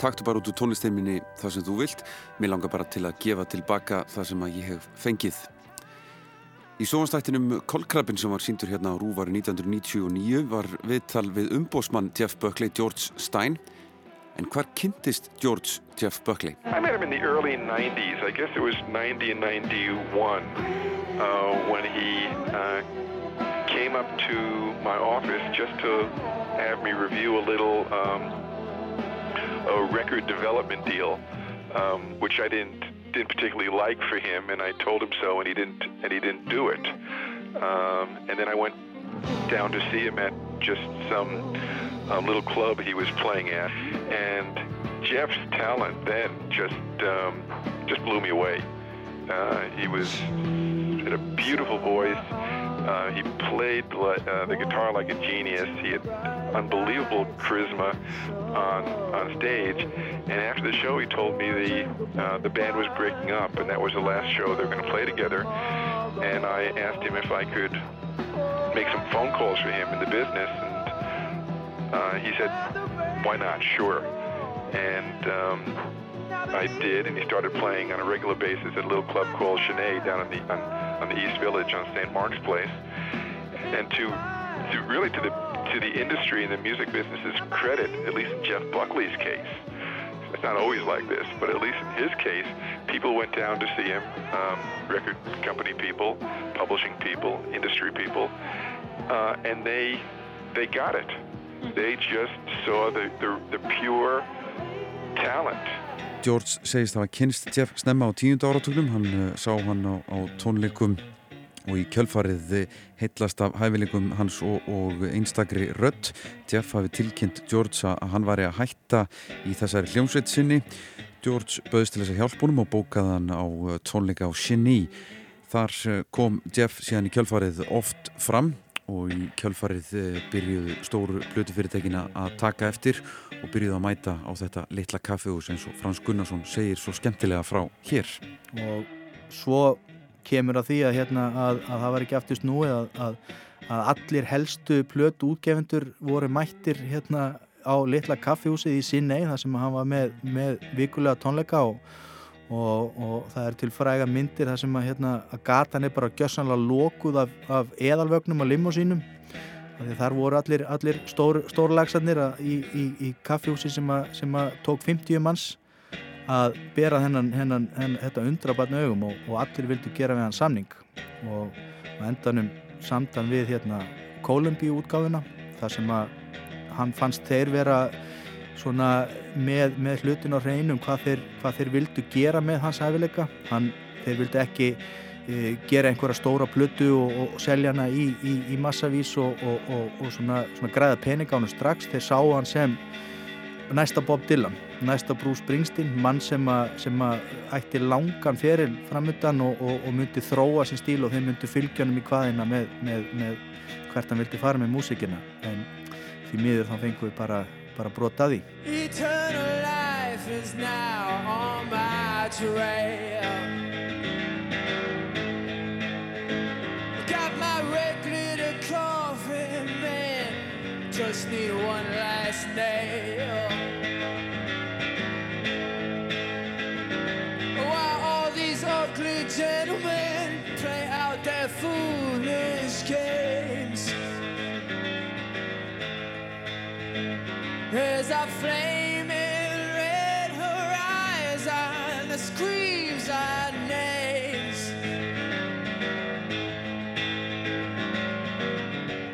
Speaker 2: Taktu bara út úr tónlisteiminni það sem þú vilt. Mér langar bara til að gefa tilbaka það sem að ég hef fengið. Í sóanstættinum Kolkrabbin sem var síndur hérna á Rúvari 1999 var viðtal við umbósmann Jeff Buckley, George Stein. En hvar kynntist George Jeff Buckley?
Speaker 13: I met him in the early 90s. I guess it was 90 and 91 uh, when he uh, came up to my office just to have me review a little um, a record development deal, um, which I didn't didn't particularly like for him, and I told him so, and he didn't and he didn't do it. Um, and then I went down to see him at just some um, little club he was playing at, and Jeff's talent then just um, just blew me away. Uh, he was had a beautiful voice. Uh, he played uh, the guitar like a genius. He had unbelievable charisma on on stage. And after the show, he told me the uh, the band was breaking up, and that was the last show they were going to play together. And I asked him if I could make some phone calls for him in the business, and uh, he said, "Why not? Sure." And um, I did, and he started playing on a regular basis at a little club called Sinead down in the on, on the East Village on St. Mark's Place. And to, to really to the to the industry and the music business's credit, at least in Jeff Buckley's case, it's not always like this, but at least in his case, people went down to see him, um, record company people, publishing people, industry people, uh, and they they got it. They just saw the, the, the pure talent
Speaker 2: George segist að hafa kynst Jeff snemma á tíundu áratugnum, hann uh, sá hann á, á tónleikum og í kjölfarið eh, heitlast af hæfileikum hans og, og einstakri rött. Jeff hafi tilkynnt George að hann væri að hætta í þessari hljómsveit sinni. George bauðist til þess að hjálpa honum og bókaði hann á eh, tónleika á Genie. Þar eh, kom Jeff síðan í kjölfarið oft fram og í kjölfarið eh, byrjuðu stóru blötufyrirtækina að taka eftir og byrjuðu að mæta á þetta litla kaffehús eins og Frans Gunnarsson segir svo skemmtilega frá hér.
Speaker 10: og svo kemur að því að, hérna, að, að það var ekki aftur snúið að, að, allir helstu plötu útgefendur voru mættir hérna á litla kaffihúsið í Sinnei þar sem hann var með, með vikulega tónleika og, og, og það er til fræga myndir þar sem að, hérna, að gatan er bara gjössanlega lokuð af, af eðalvögnum og limósínum. Þar voru allir, allir stór, stórlagsarnir í, í, í kaffihúsi sem, að, sem að tók 50 manns að bera hennan, hennan, hennan þetta undrabarn augum og, og allir vildu gera við hann samning. Og, og endanum samtan við hérna Kolumbíu útgáfuna þar sem að hann fannst þeir vera svona með, með hlutin á hreinum hvað þeir, hvað þeir vildu gera með hans hæfileika. Hann, þeir vildu ekki e, gera einhverja stóra plötu og, og selja hana í, í, í massavís og, og svona, svona græða peningánu strax. Þeir sá hann sem næsta Bob Dylan, næsta Bruce Springsteen mann sem að, sem að ætti langan feril framöndan og, og, og myndi þróa sin stíl og þeir myndi fylgja hann í hvaðina með, með, með hvert hann vildi fara með músikina en því miður þá fengum við bara,
Speaker 3: para Prota D. just need one last nail. Why all these ugly gentlemen play out their foolish game? As I flame in red horizon that screams our names.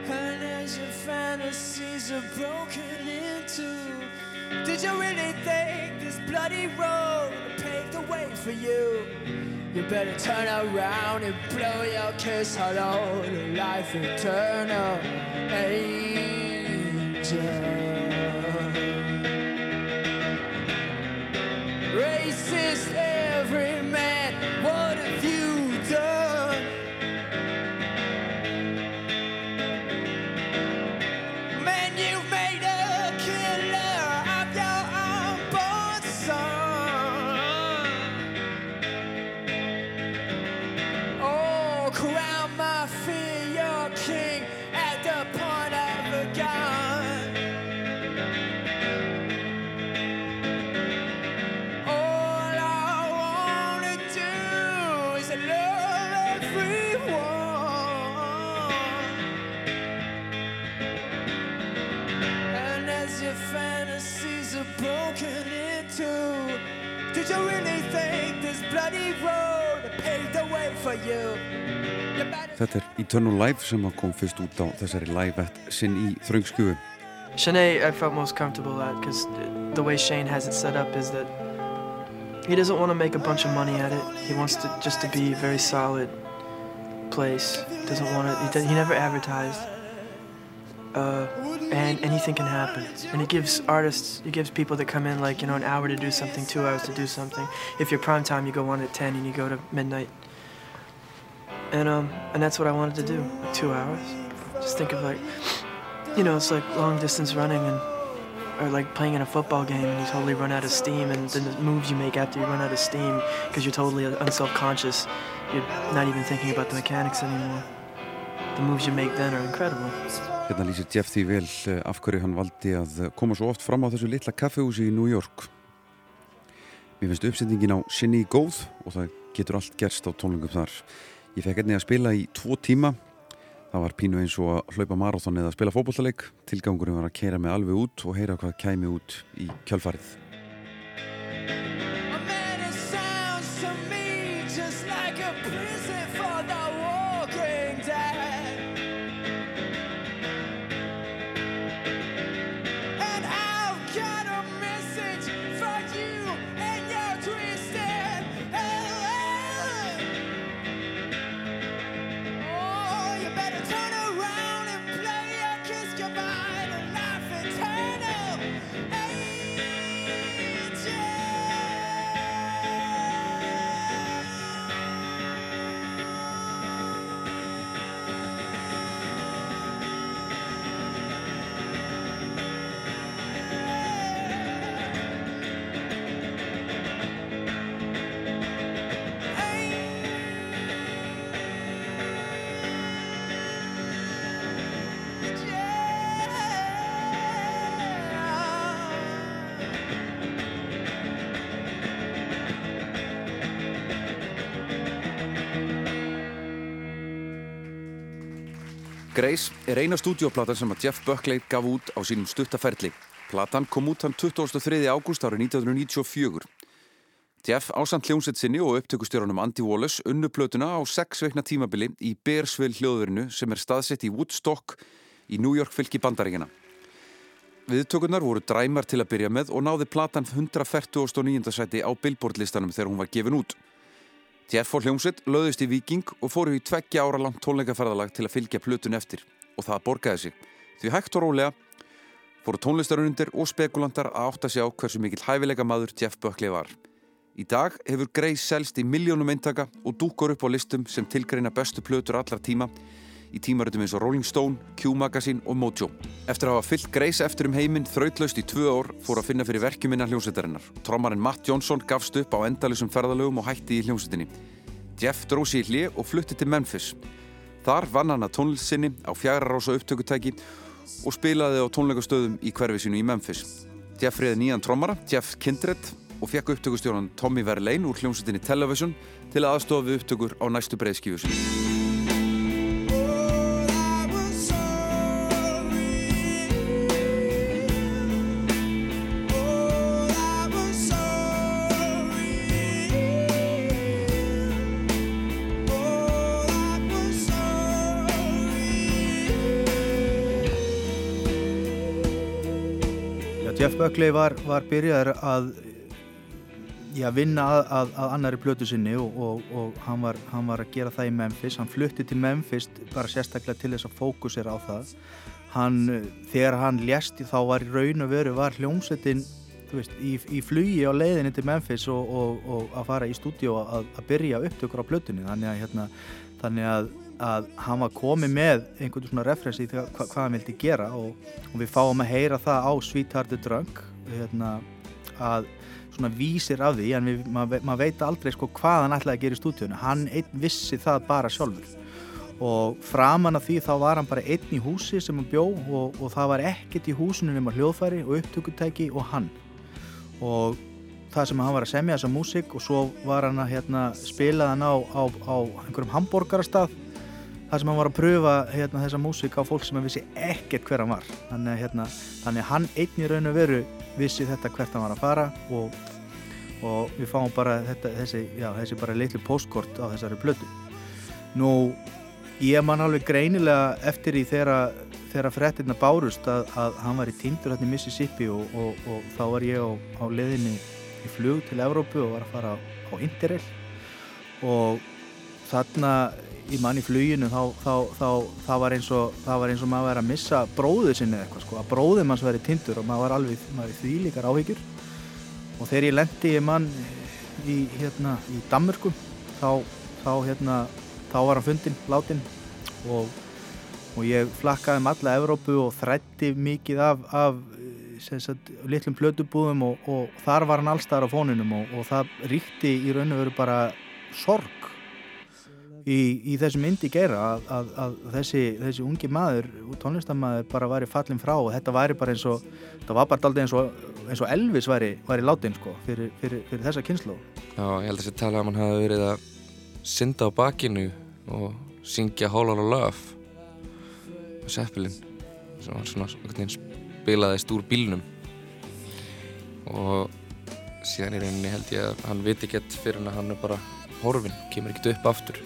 Speaker 3: And as your fantasies are broken into Did you really think this bloody road paved the way for you? You better turn around and blow your kiss hello to life eternal angel
Speaker 2: Þetta er Eternal Life sem kom fyrst út á þessari live at sinn í þröngskjöfu.
Speaker 1: Shanae, I felt most comfortable at because the way Shane has it set up is that he doesn't want to make a bunch of money at it. He wants to just to be a very solid place. Doesn't want to. He, does, he never advertised. Uh, and anything can happen. And he gives artists, he gives people that come in like you know an hour to do something, two hours to do something. If you're prime time, you go on at ten and you go to midnight. And um, and that's what I wanted to do, like two hours. Just think of like, you know, it's like long distance running and or like playing in a football game and you totally run out of steam and then the moves you make after you run out of steam because you're totally unself-conscious you're not even thinking about the mechanics anymore the moves you make then are incredible
Speaker 2: Hérna lýsir Jeff því vel eh, af hverju hann valdi að koma svo oft fram á þessu litla kaffehúsi í New York. Mér finnst uppsetningin á sinni góð og það getur allt gerst á tónlingum þar. Ég fekk einnig að spila í tvo tíma. Það var pínu eins og að hlaupa marathon eða að spila fótballtaleik. Tilgangurinn var að keira mig alveg út og heyra hvað kæmi út í kjálfarið.
Speaker 3: Like
Speaker 2: Grace er eina stúdioplatan sem að Jeff Buckley gaf út á sínum stuttaferli. Platan kom út hann 23. ágúst árið 1994. Jeff ásand hljómsett sinni og upptökustjórunum Andy Wallace unnu plötuna á sex veikna tímabili í Bearsville hljóðverinu sem er staðsett í Woodstock í New York fylki bandaríkina. Viðtökurnar voru dræmar til að byrja með og náði platan 149. sæti á Billboard listanum þegar hún var gefin út. Jeff og hljómsveit löðust í Viking og fóru í tveggja ára langt tónleikaferðalag til að fylgja plötun eftir og það borgaði sig. Því hægt og rólega fóru tónlistarunundir og spekulantar að átta sig á hversu mikill hæfileika maður Jeff Buckley var. Í dag hefur Grace selst í miljónum eintaka og dúkar upp á listum sem tilgreina bestu plötur allar tíma í tímaritum eins og Rolling Stone, Q Magazine og Mojo. Eftir að hafa fyllt Grace eftir um heiminn þrautlaust í tvö ár fór að finna fyrir verkjuminna hljómsveitarinnar. Trommarinn Matt Johnson gafst upp á endalisum ferðalögum og hætti í hljómsveitinni. Jeff dróð sér í hlið og flutti til Memphis. Þar vann hann að tónlistinni á fjagrarása upptökutæki og spilaði á tónleikastöðum í hverfisinu í Memphis. Jeff reyði nýjan trommara, Jeff Kindred og fekk upptökustjóran Tommy Verlaine úr hljómsveitinni Television til að aðstofa við upptökur á næstu breyðskífu
Speaker 10: Buckley var, var byrjaður að já, vinna að, að, að annari plötu sinni og, og, og hann, var, hann var að gera það í Memphis. Hann flutti til Memphis bara sérstaklega til þess að fókusera á það. Hann, þegar hann ljasti þá var í raun og veru var hljómsettin veist, í, í flugi á leiðinni til Memphis og, og að fara í stúdíu að, að byrja upptökur á plötunni. Þannig að, hérna, þannig að að hann var komið með einhvern svona referensi í hva, hvað hann vildi gera og, og við fáum að heyra það á Sweethearted Drunk hérna, að svona vísir af því en maður mað veit aldrei sko hvað hann ætlaði að gera í stúdíunum hann einn vissi það bara sjálfur. Og framan af því þá var hann bara einn í húsi sem hann bjó og, og það var ekkert í húsinu nema hljóðfæri og upptökutæki og hann. Og það sem hann var að semja þessa músík og svo var hann að hérna, spila hann á, á, á einhverjum hambúrgarastað þar sem hann var að pröfa hérna, þessa músík á fólk sem hann vissi ekkert hver hann var. Þannig, hérna, að hann einn í raun og veru vissi þetta hvert hann var að fara og, og við fáum bara þetta, þessi, já, þessi bara litlu postkort á þessari blödu nú ég man alveg greinilega eftir í þegar frettirna bárust að, að hann var í tindur hérna í Mississippi og, og, og þá var ég á, á leðinni í flug til Evrópu og var að fara á Interrail. Og þarna í mann í fluginu þá, þá, þá, þá var eins og það var eins og maður verið að missa bróðu sinni eitthvað sko, að bróðum hans verið tindur og maður var alveg, maður var því líkar áhyggjur. Og þegar ég lendi í mann í, hérna, í Danmörku þá, hérna, þá var hann fundinn, látin og, og ég flakkaði um alla Evrópu og þrætti mikið af, af sagt, litlum plötubúðum og, og þar var hann allstaðar á fóninum og, og það ríkti í raun og veru bara sorg í, í þessu myndi gera að, að, að þessi, þessi ungi maður tónlistamæður bara væri fallin frá og þetta væri bara eins og þetta var bara aldrei eins og, eins og Elvis væri, væri látin sko fyrir, fyrir, fyrir þessa kynslu
Speaker 4: Já, ég held að þessi tala að mann hafi verið að synda á bakinu og syngja Whole Lotta Love og Seppelin sem var svona, svona spilaðist úr bílnum. Og síðan í rauninni held ég að hann viti ekkert fyrir hann að hann er bara horfin, kemur ekkert upp aftur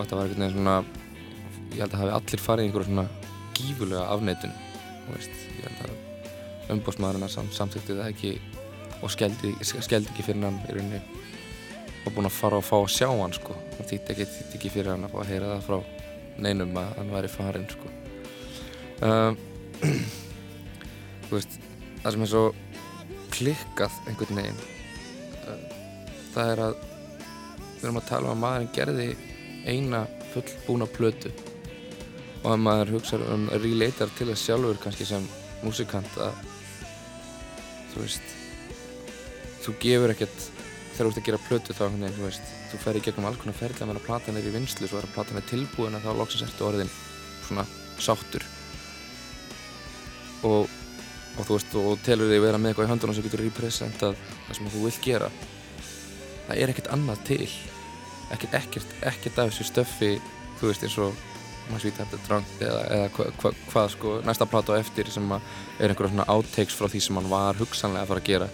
Speaker 4: og þetta var einhvern veginn svona ég held að hafi allir farið í einhverju svona gífulega afneitun ég held að umbósmaðurinn sam, samþykti það ekki og skeldi, skeldi ekki fyrir hann í rauninni og búin að fara og fá að sjá hann sko. Það þýtti ekki, ekki fyrir hann að fá að heyra það frá neinum að hann væri farin sko. Uh, þú veist það sem er svo klikkað einhvern veginn uh, það er að við erum að tala um að maðurinn gerði eina fullbúna plötu. Og að maður hugsa um relatar til þess sjálfur kannski sem músikant að þú veist þú gefur ekkert þegar þú ert að gera plötu þá hvernig, þú veist, þú fer í gegnum alls konar ferðlega meðan að platan er í vinslu, svo er að platan er tilbúin að þá loksast ertu orðin svona sáttur. Og, og þú veist, og telur þig vera með eitthvað í höndunum sem getur representað það sem þú vilt gera. Það er ekkert annað til ekkert, ekkert, ekkert af þessu stöffi þú veist eins og maður svítið eftir drangt eða, eða hvað hva, hva, sko næsta plata á eftir sem er einhverja svona outtakes frá því sem hann var hugsanlega að fara að gera.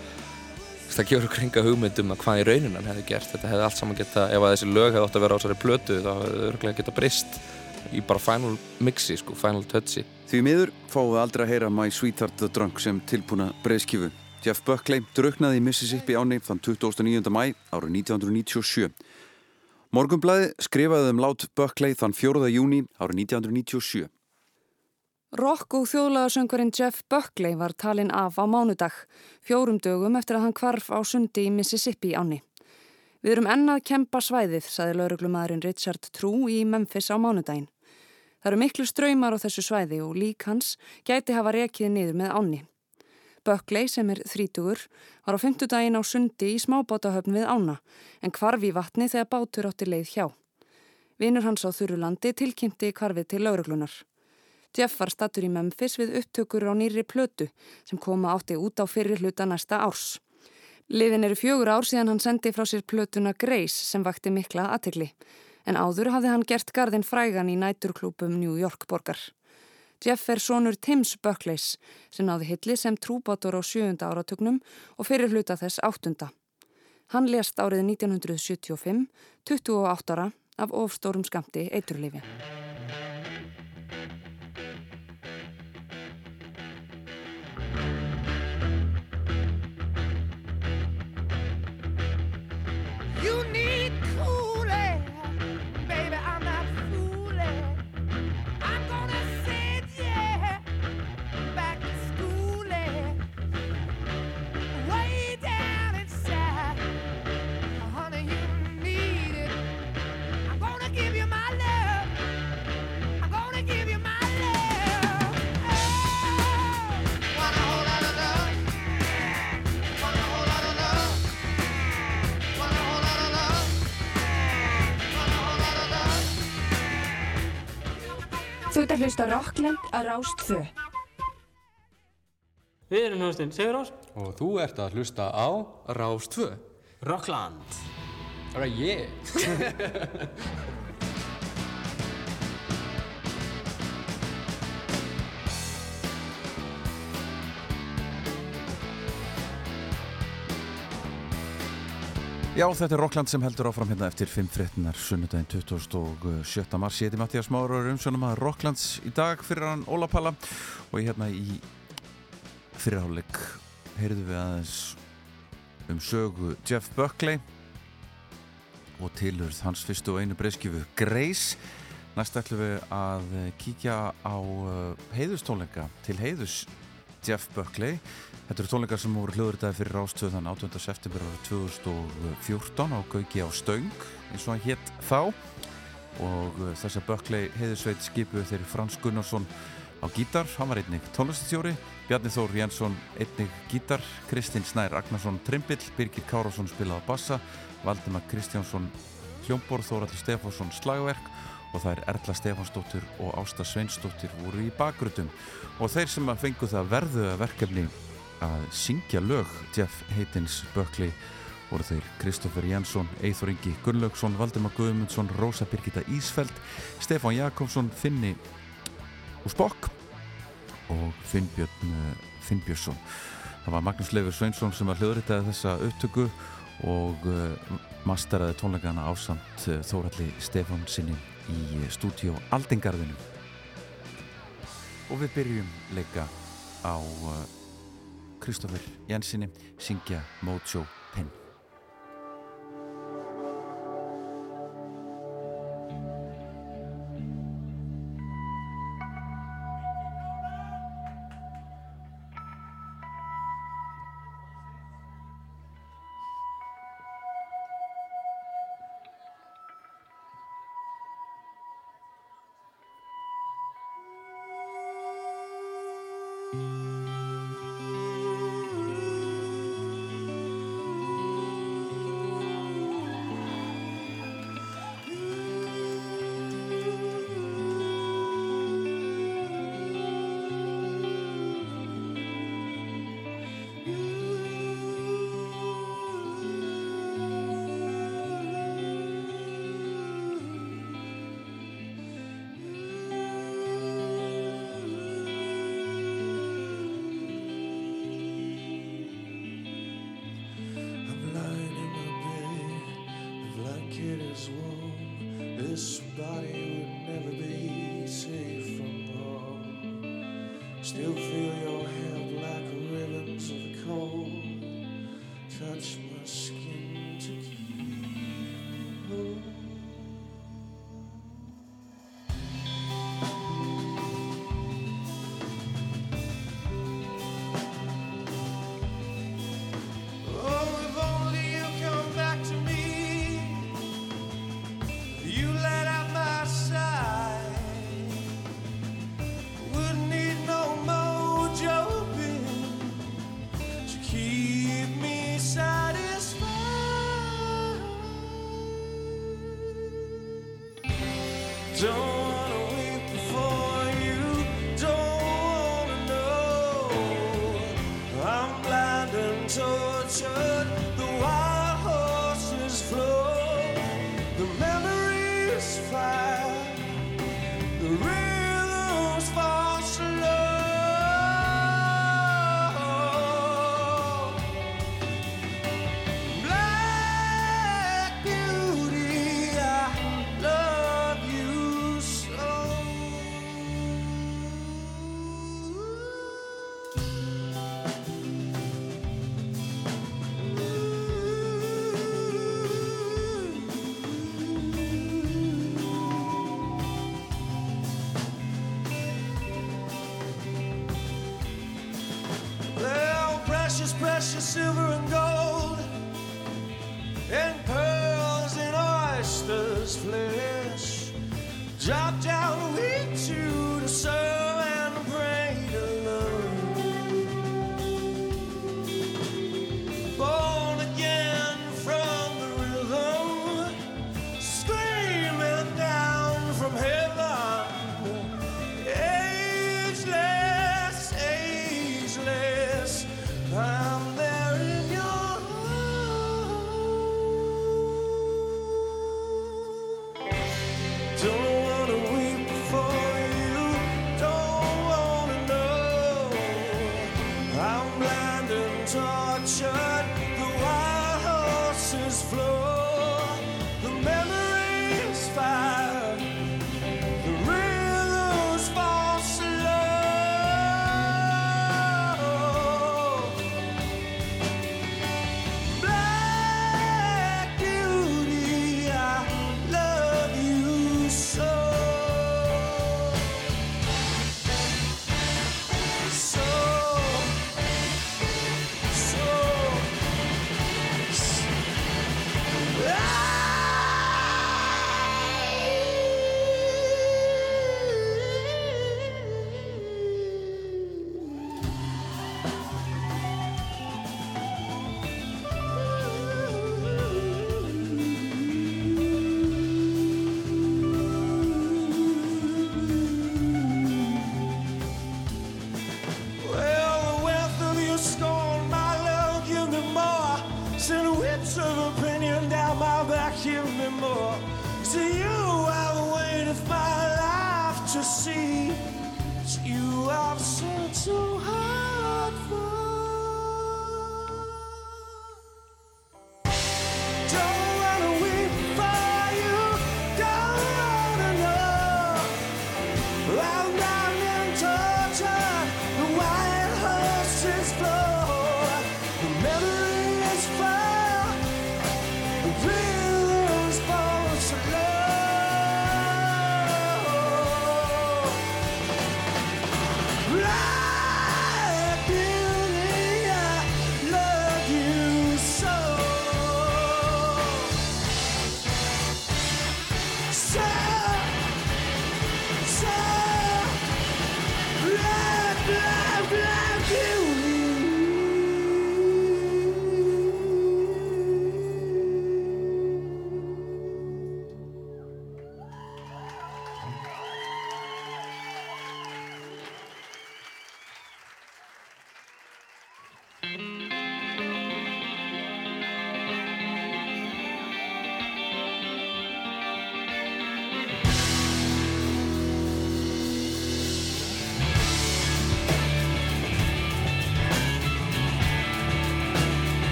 Speaker 4: Það gefur kringa hugmyndum að hvað í raunin hann hefði gert. Þetta hefði allt saman geta, ef að þessi lög hefði átt að vera á þessari plötu þá hefði það örglega geta brist í bara final mixi sko, final touchi.
Speaker 2: Því miður fáum við aldrei að heyra My Sweetheart the Drunk sem tilbúna breyðskifu Jeff Buckley druknaði í Mississippi áni þann 29. mæ árið 1997 Morgumblæði skrifaði um lát Buckley þann 4. júni árið 1997.
Speaker 14: Rock og þjóðlagasöngurinn Jeff Buckley var talinn af á mánudag, fjórum dögum eftir að hann kvarf á sundi í Mississippi áni. Við erum ennað kempa svæðið, saði lauruglumæðurinn Richard True í Memphis á mánudaginn. Það eru miklu ströymar á þessu svæði og lík hans gæti hafa rekið niður með áni. Buckley sem er þrítugur var á fymtudaginn á sundi í smábátahöfn við ána en kvarfi vatni þegar bátur átti leið hjá. Vinur hans á Þurulandi tilkynnti kvarfið til lauruglunar. Jeff var stattur í Memphis við upptökur á nýri plötu sem koma átti út á fyrir hluta næsta árs. Liðin eru fjögur ár síðan hann sendi frá sér plötuna Grace sem vakti mikla aðtegli en áður hafði hann gert gardin frægan í næturklúpum New York borgar. Jeff er sonur Tims Buckleys sem náði hilli sem trúbátor á sjöunda áratugnum og fyrir hluta þess áttunda. Hann lést árið 1975, 28 ára af ofstórum skamti eiturlifi.
Speaker 15: Að hlusta á Rockland á Rást 2.
Speaker 5: Við erum hljóðstinn Sigur Rós.
Speaker 16: Og þú ert að hlusta á Rás 2
Speaker 5: Rockland.
Speaker 16: Alright, yeah
Speaker 2: Já, þetta er Rockland sem heldur áfram hérna eftir 5 fréttinar sunnudaginn 27. mars. Ég heiti Mattias Máru og er umsjónum að Rocklands í dag fyrir hann Óla Palla og ég hérna í fyrirháleik heyrðu við aðeins um sögu Jeff Buckley og tilurð hans fyrstu og einu breyskjöfu Grace. Næst ætlum við að kíkja á heiðustónleika til heiðus Jeff Buckley. Þetta eru tónleikar sem voru hljóðuritaði fyrir rástöðu þann 18. september ára 2014 á Gauki á Stöng eins og hann hétt þá. Og þess að Buckley heiðusveit skipuðu þeirri Frans Gunnarsson á gítar, hann var einnig tónlistastjóri. Bjarni Þór Jensson einnig gítar. Kristinn Snær Ragnarsson trimbill, Birgir Kárásson spilaði bassa. Valdimar Kristjánsson hljómborð, Þóraldur Stefánsson slagverk og það er Erla Stefánsdóttir og Ásta Sveinsdóttir voru í bakgrutum og þeir sem að fengu það verðu verkefni að syngja lög Jeff Heitins Buckley voru þeir Kristoffer Jensson, Eithor Ingi Gunnlaugsson, Valdemar Guðmundsson, Rósa Birgitta Ísfeld, Stefán Jakobsson, Finni og Spokk og Finnbjörn Finnbjörnsson. Það var Magnús Leifur Sveinsson sem var hljóðritaði þessa upptöku og uh, masteraði tónleikana ásamt uh, Þóralli Stefán sinni í stúdíó Aldingarðinu. Og við byrjum leika á uh, Kristoffer Jensinni syngja Mojo Pen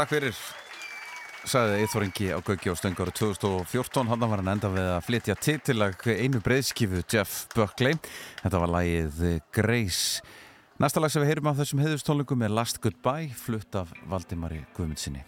Speaker 2: Takk fyrir
Speaker 17: sagði Íþóringi á Gauki og Stöngar 2014, hann var hann enda við að flytja titillag einu breyðskifu Jeff Buckley, þetta var lægið Grace. Næsta lag sem við heyrum á þessum heiðustónlingum er Last Goodbye, flutt af Valdimari Guðmundsinni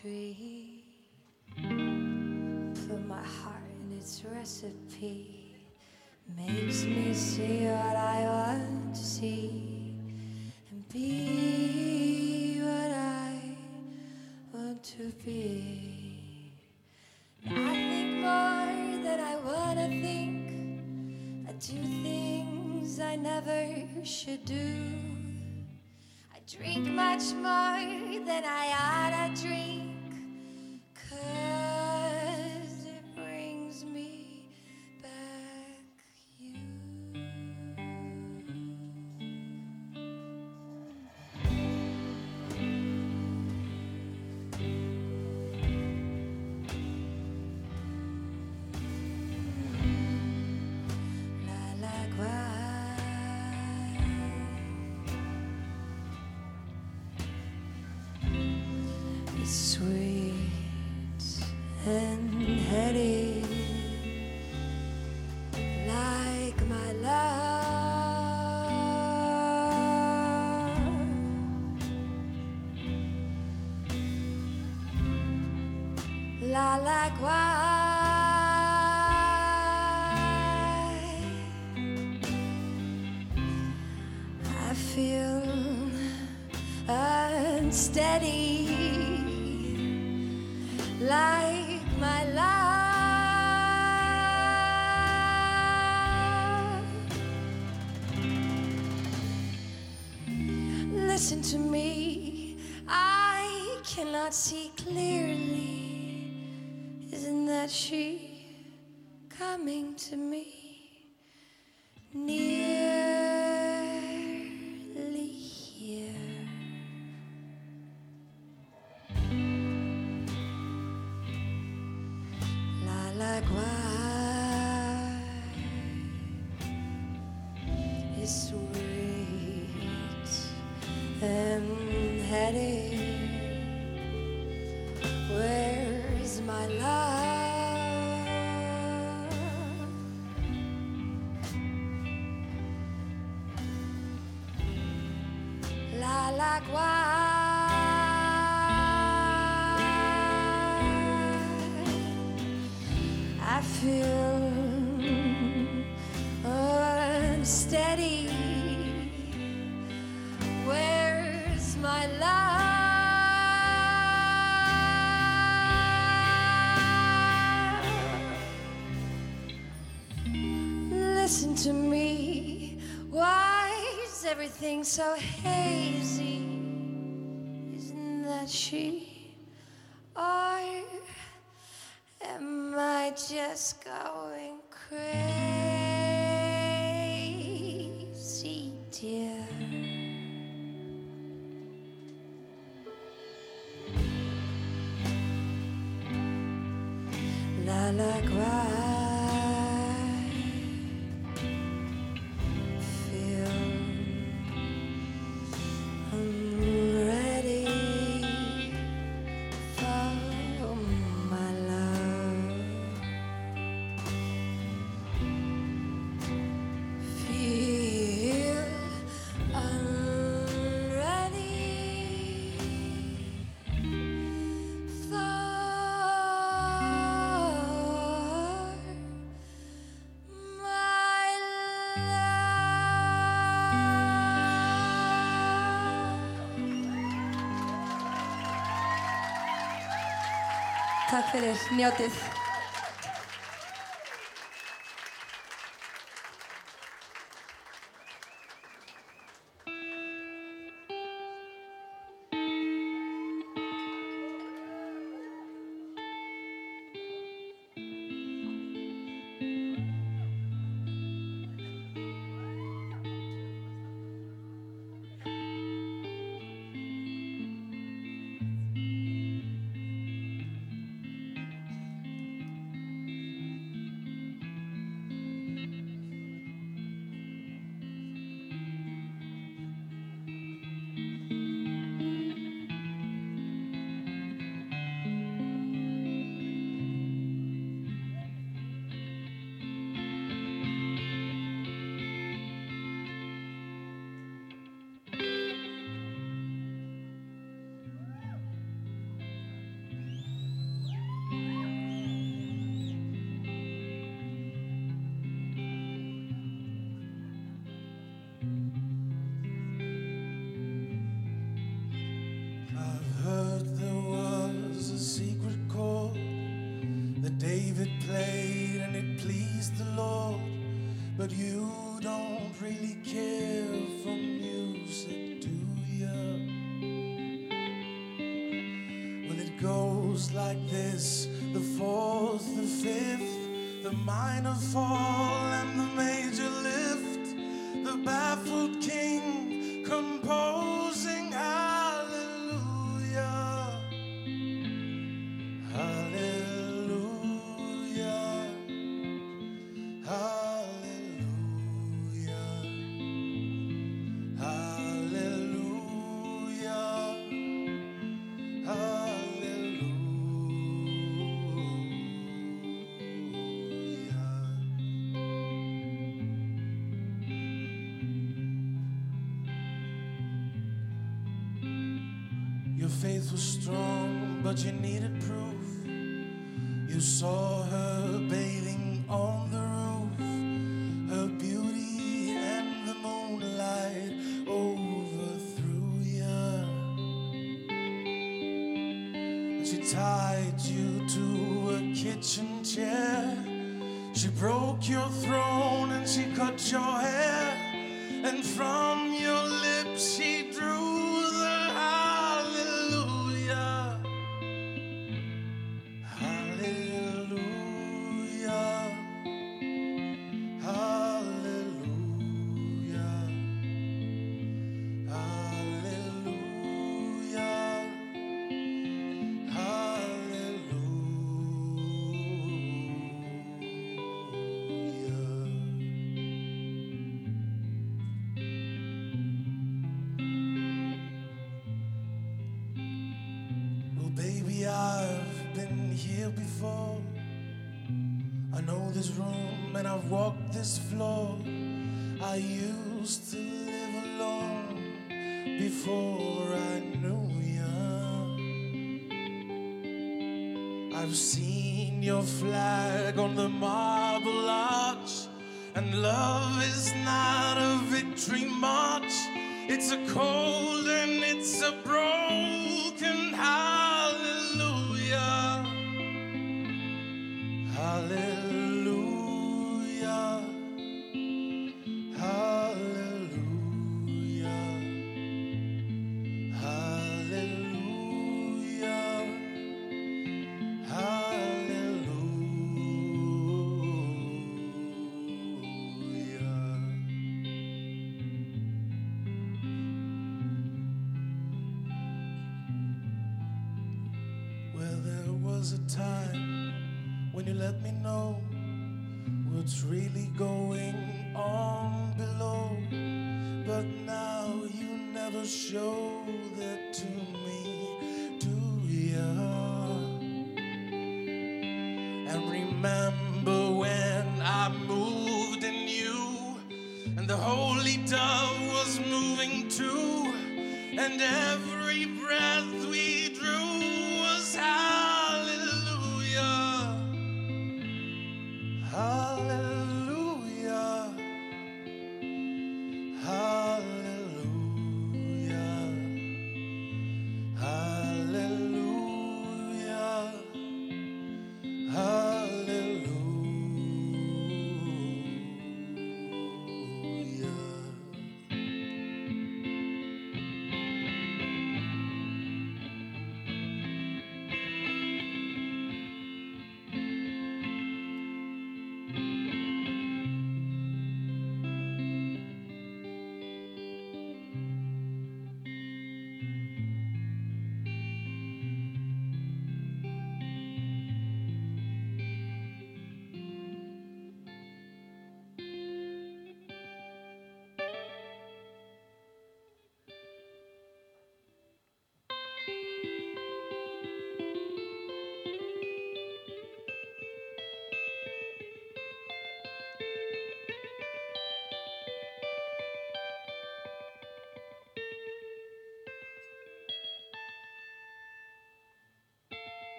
Speaker 18: tree. Put my heart in its recipe. Makes me see what I want to see and be what I want to be. I think more than I wanna think. I do things I never should do. I drink much more than I oughta drink. Lilac everything so hazy? Isn't that she? Or am I just going crazy, dear? Lilac wine, Takk fyrir,
Speaker 17: I've been here before. I know this room and I've walked this floor. I used to live alone before I knew you. I've seen your flag on the marble arch, and love is not a victory march. It's a cold and it's a broken heart.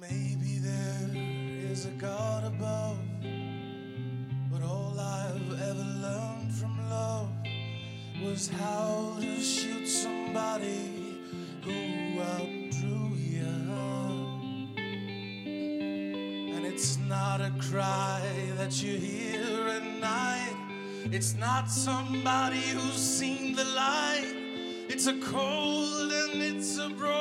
Speaker 17: Maybe there is a God above, but all I've ever learned from love was how to shoot somebody who outdrew you. And it's not a cry that you hear at night, it's not somebody who's seen the light. It's a cold and it's a broken.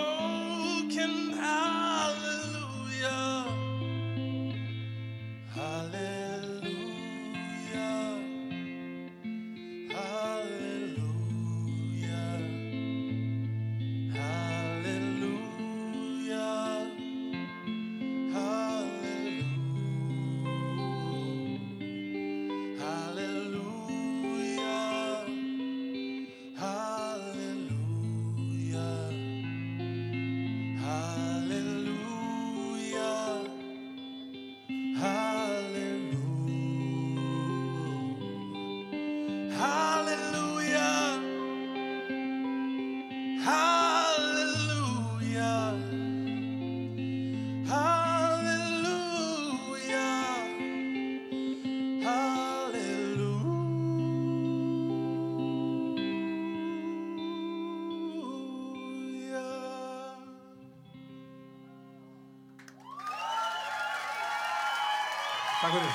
Speaker 19: Takk fyrir.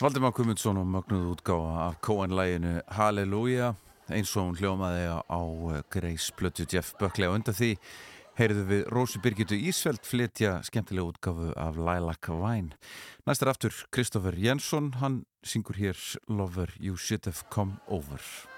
Speaker 2: Valdemar Kumundsson og mögnuð útgáða af Coen-læginu Halleluja eins og hún hljómaði á eh, Grace Blötu Jeff Buckley og undan því heyrðu við Rósi Birgitu Ísveld flytja skemmtilega útgafu af Lilac Vine. Næst er aftur Kristófur Jensson, hann syngur hér Lover You Should Have Come Over.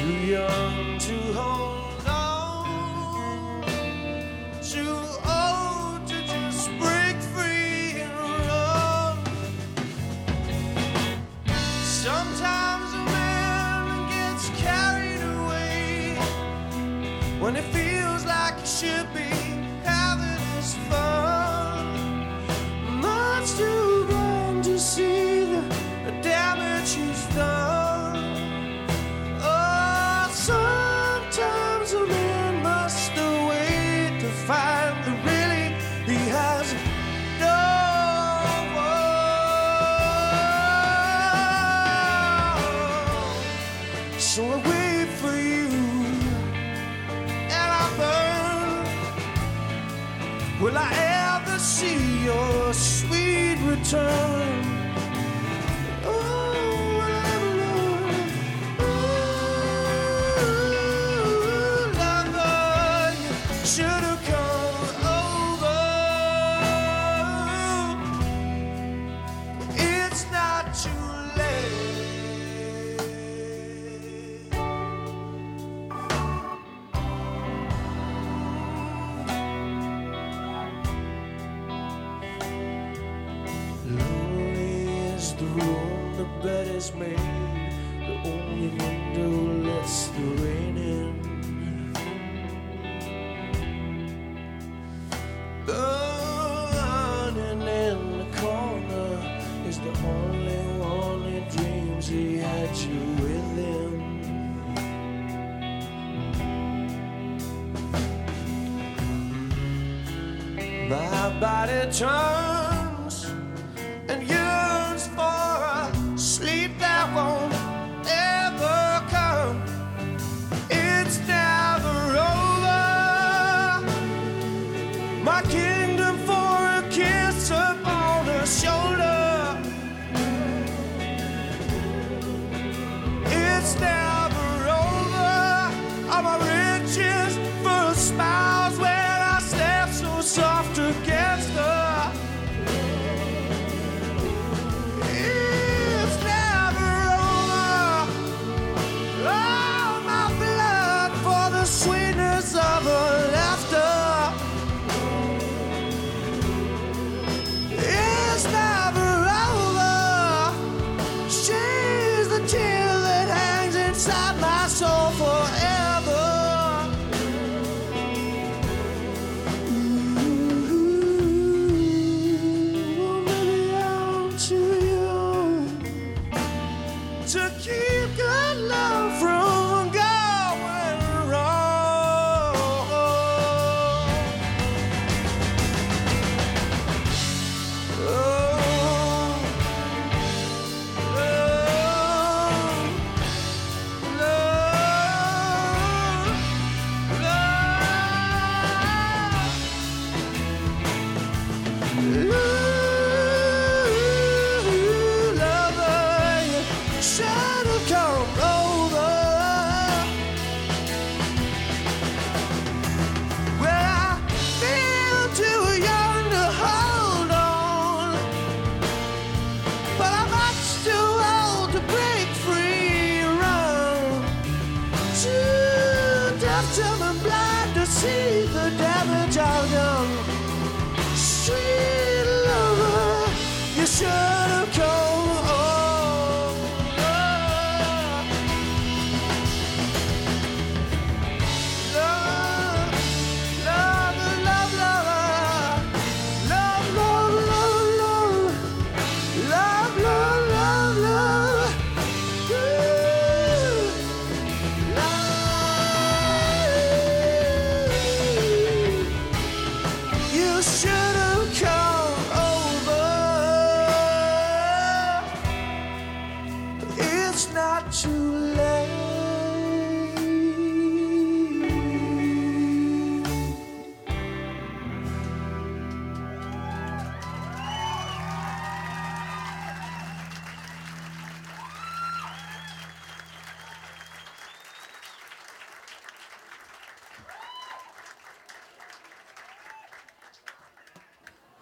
Speaker 17: too young to hold.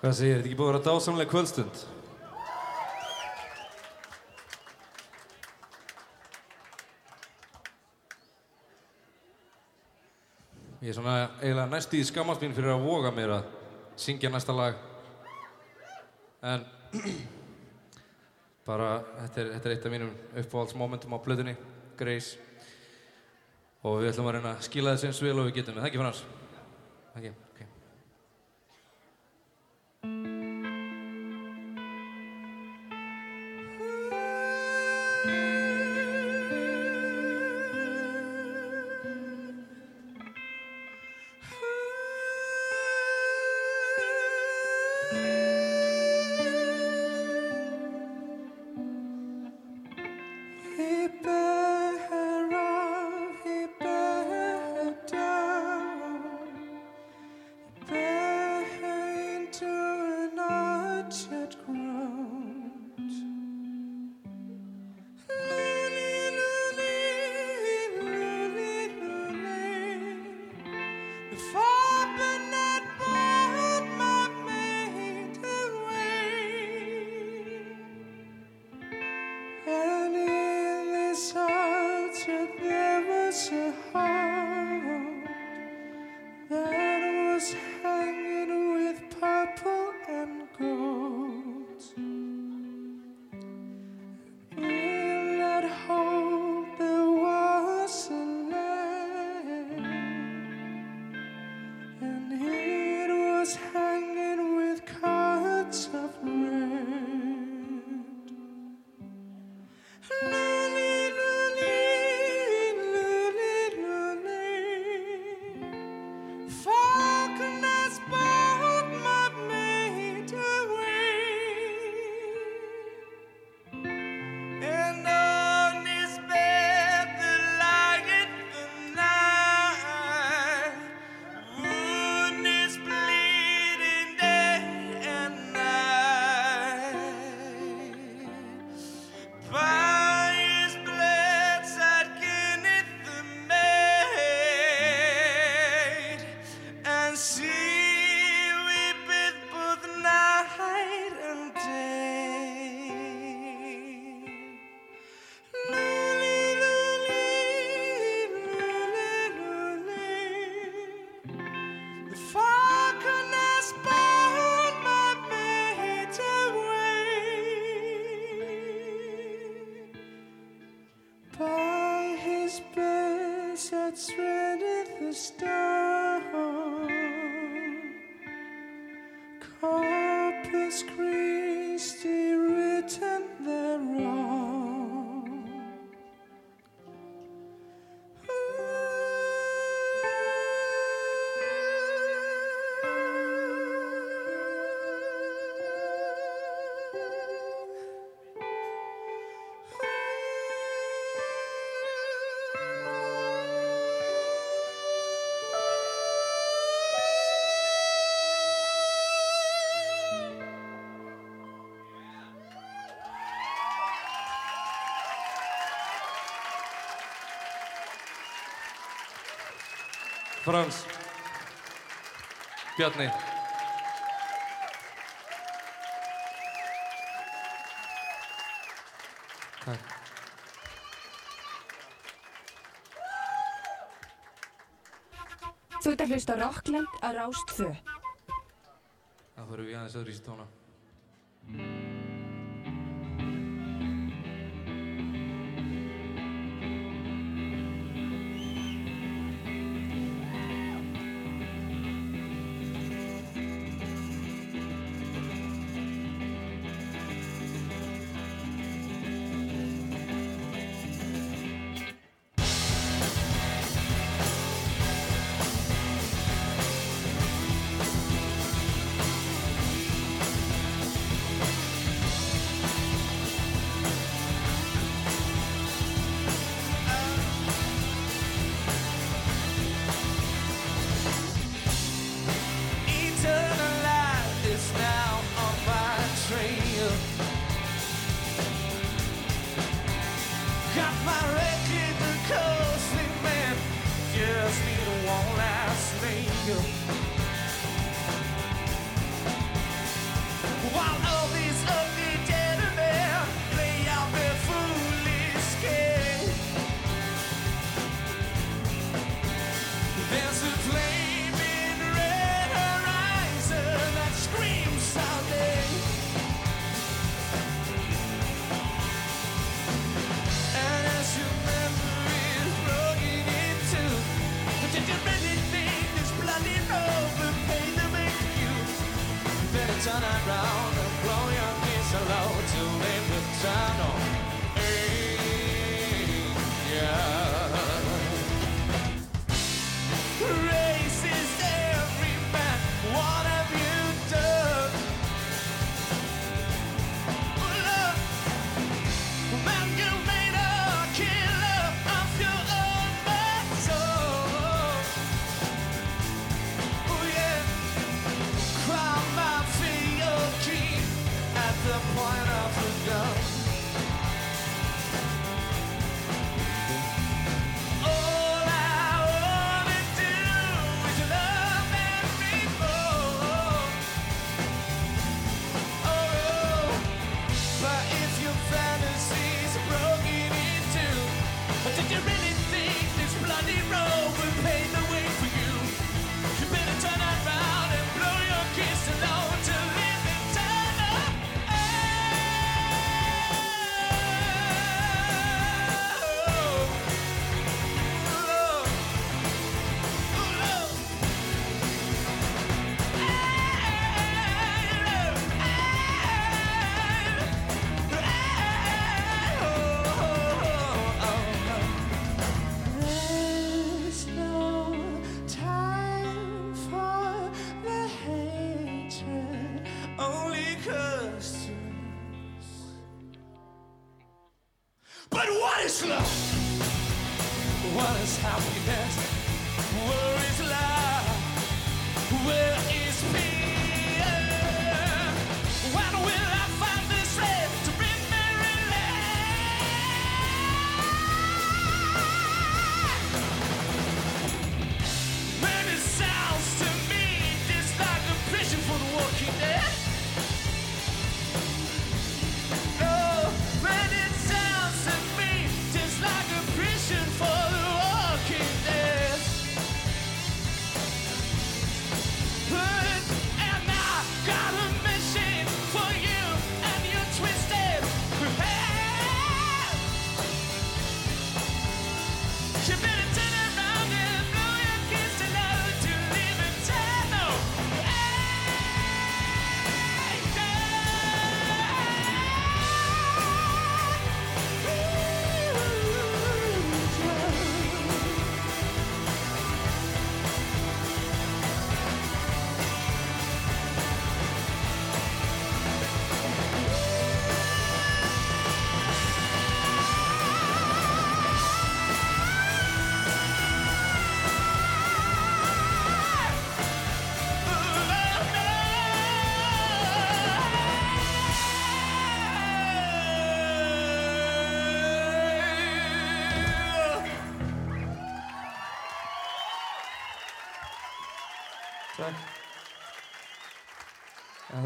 Speaker 17: Hvað segir þið? Þetta er ekki búið að vera dásamlega kvöldstund? Ég er svona eiginlega næst í skammarspín fyrir að voga mér að syngja næsta lag. En bara, þetta er, þetta er eitt af mínum uppáhaldsmomentum á blöðunni, Grace. Og við ætlum að reyna að skila þessu eins vel og við getum. Það er ekki
Speaker 3: fyrir hans. Það er ekki.
Speaker 17: Франц. Пятный. Так.
Speaker 15: Þú ert að hlusta Rokkland að rást þau.
Speaker 17: Það fyrir við aðeins aðrið í tóna.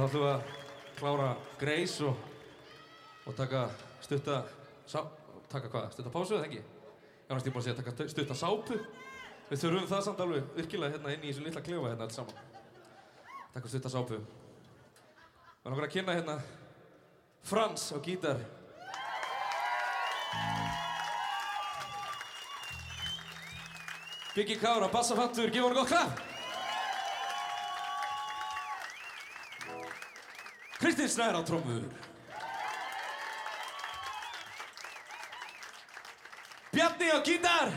Speaker 17: Þá ætlum við að klára Grace og, og taka stutta, sá, taka hvað, stutta pásu eða ekki? Já, næst ég búin að segja taka stutta sápu. Við þurfum það samt alveg virkilega hérna inn í þessu litla klefa hérna alls saman. Taka stutta sápu. Við erum okkur að kynna hérna Frans á gítar. Biggi Kára, bassafattur, gefa hann gott klapp. Kristinn Snær á trommur. Bjarni á gítar.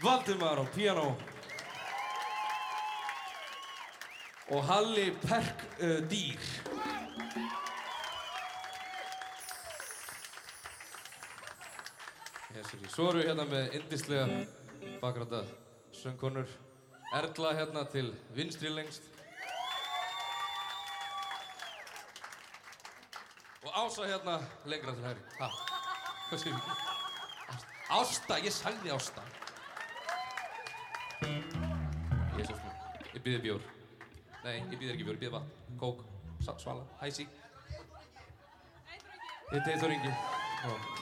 Speaker 17: Valdimar á piano. Og Halli Perk uh, Dýr. Jésúri. Svo erum við hérna með indislega bakgráta söngkonur. Erla hérna til vinstri lengst. Ása hérna lengra til hægri. Ásta, ég sagði Ásta. Jésús minn, ég býði bjór. Nei, ég býði ekki bjór, ég býði vatn, kók, svala, hæsi. Þið tegð þó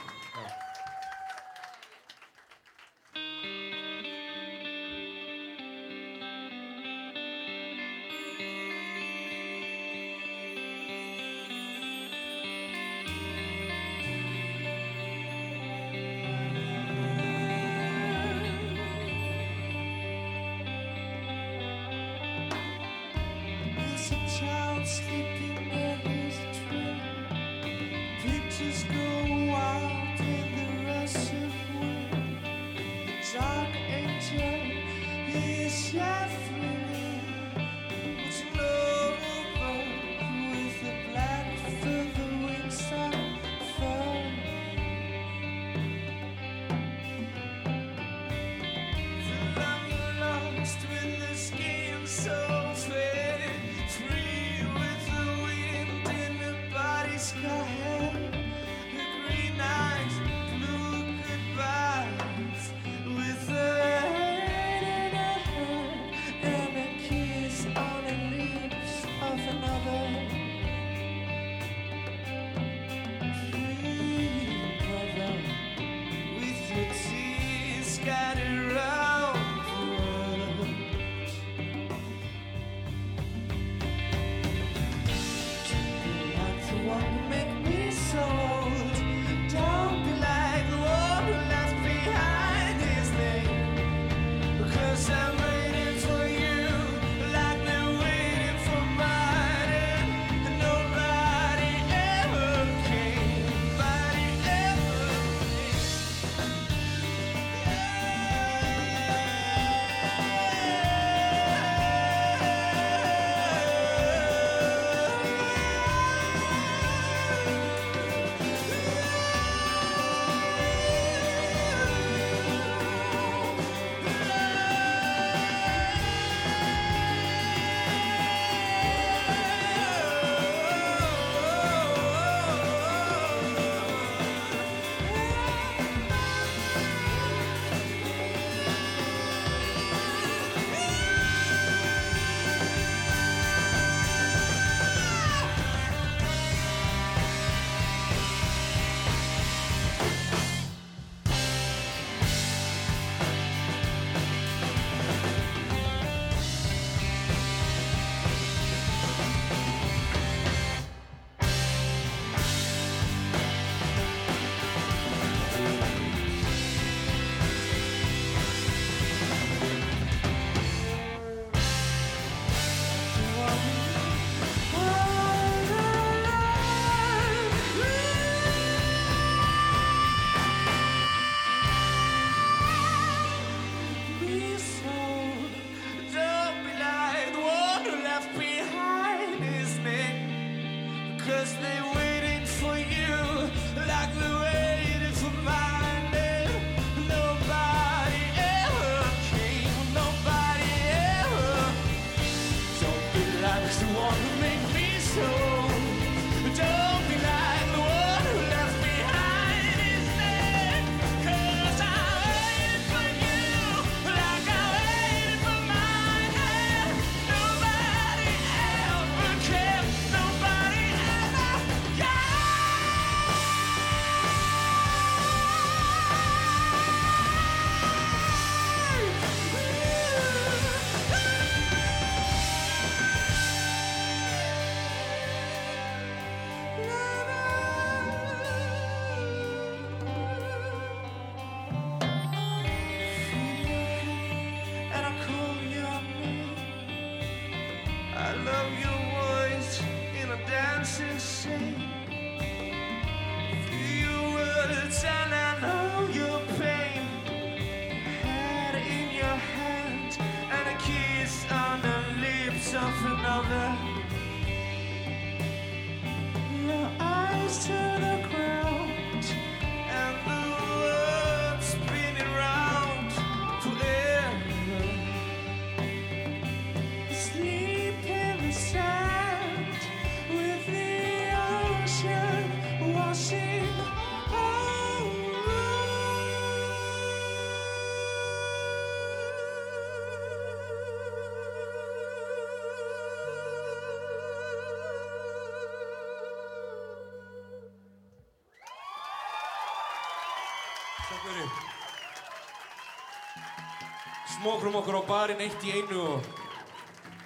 Speaker 20: Smokrum okkur á barinn eitt í einu og,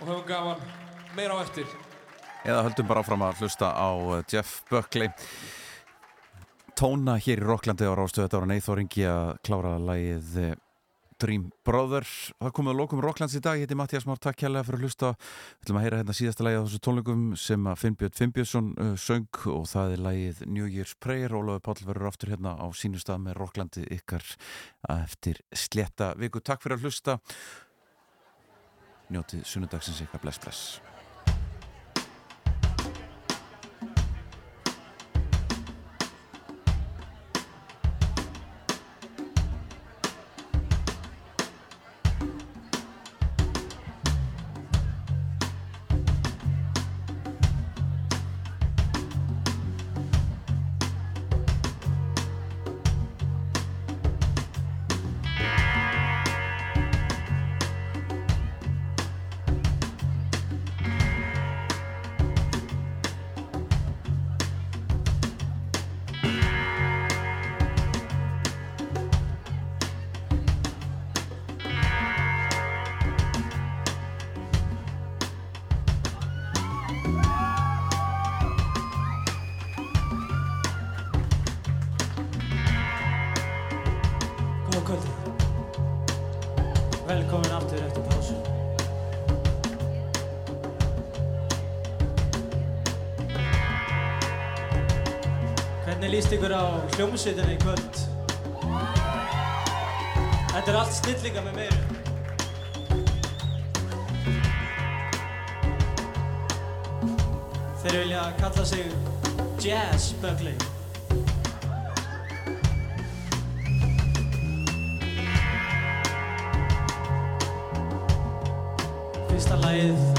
Speaker 20: og höfum gaman meira á eftir.
Speaker 2: Eða höldum bara áfram að hlusta á uh, Jeff Buckley Tóna hér í Rocklandi á Rástöðu Þetta var neyþóringi að klára lagið uh, Dream Brother Það komið að lokum Rocklands í dag, heiti Mattias Már. Takk kærlega fyrir að hlusta. Við ætlum að heyra hérna síðasta lagið á þessu tónleikum sem að Finnbjörn Finnbjörnsson uh, söng og það er lagið New Year's Prayer. Ólaður Páll verður aftur hérna á sínu stað með Rocklandi ykkar eftir sletta viku. Takk fyrir að hlusta. Njótið sunnudagsins ykkar. Bless bless
Speaker 19: Góða kvöldi. Velkomin aftur eftir pásu. Hvernig líst ykkur á hljómsveitina í kvöld? Þetta er allt snillinga með meiru. Þeir vilja kalla sig Jazz Buckley. Fyrsta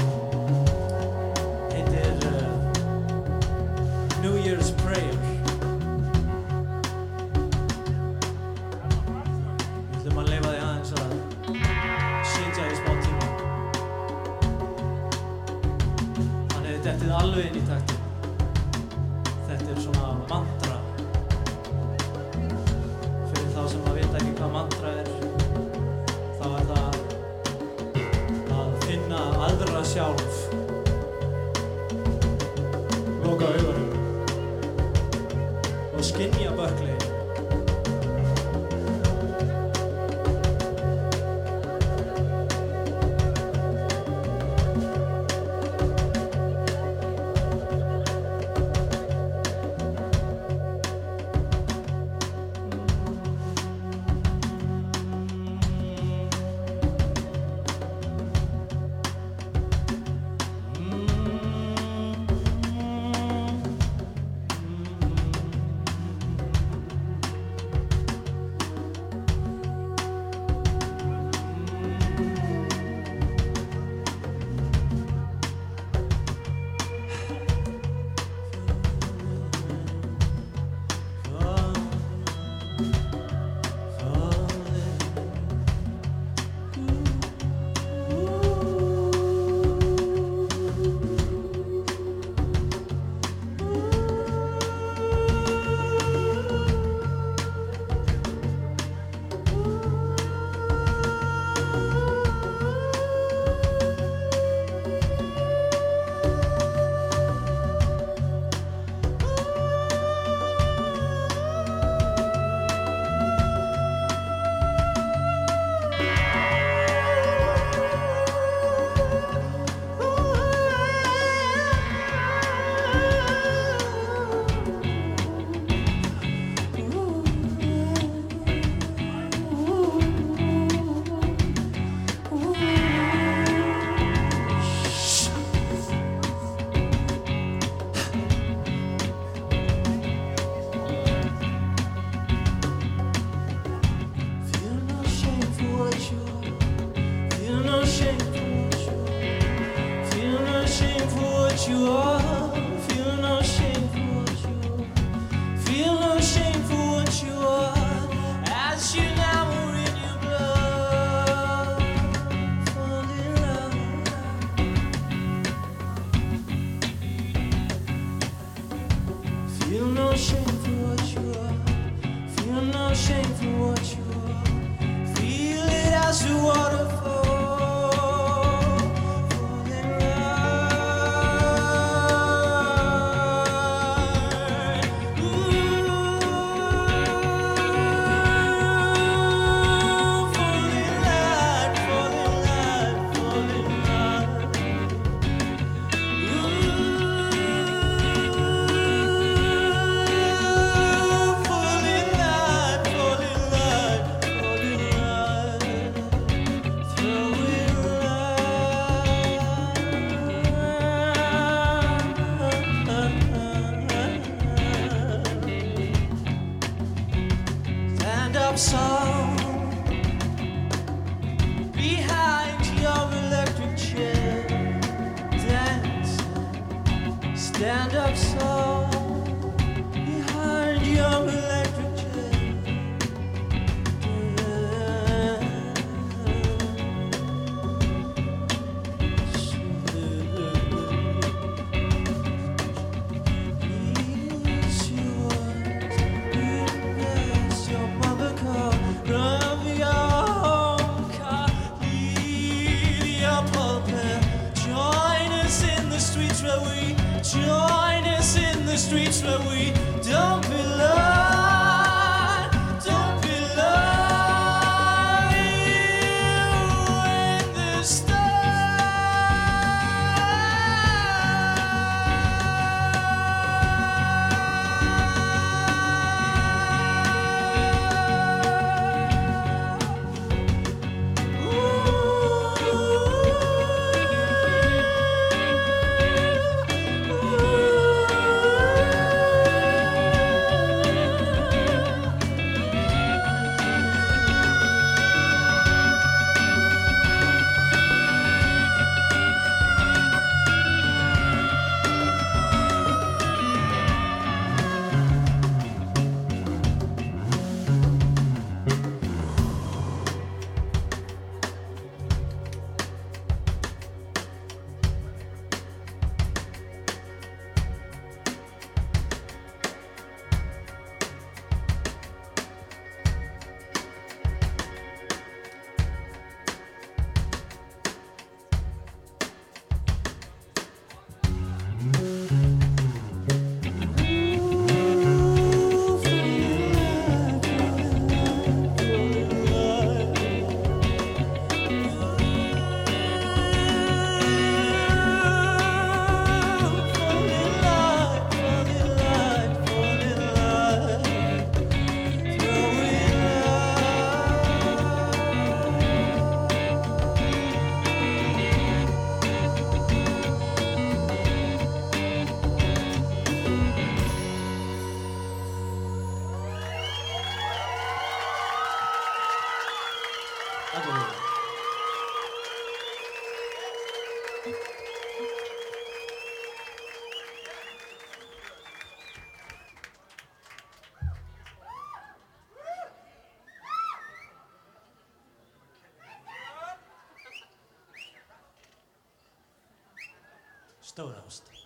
Speaker 19: hasta.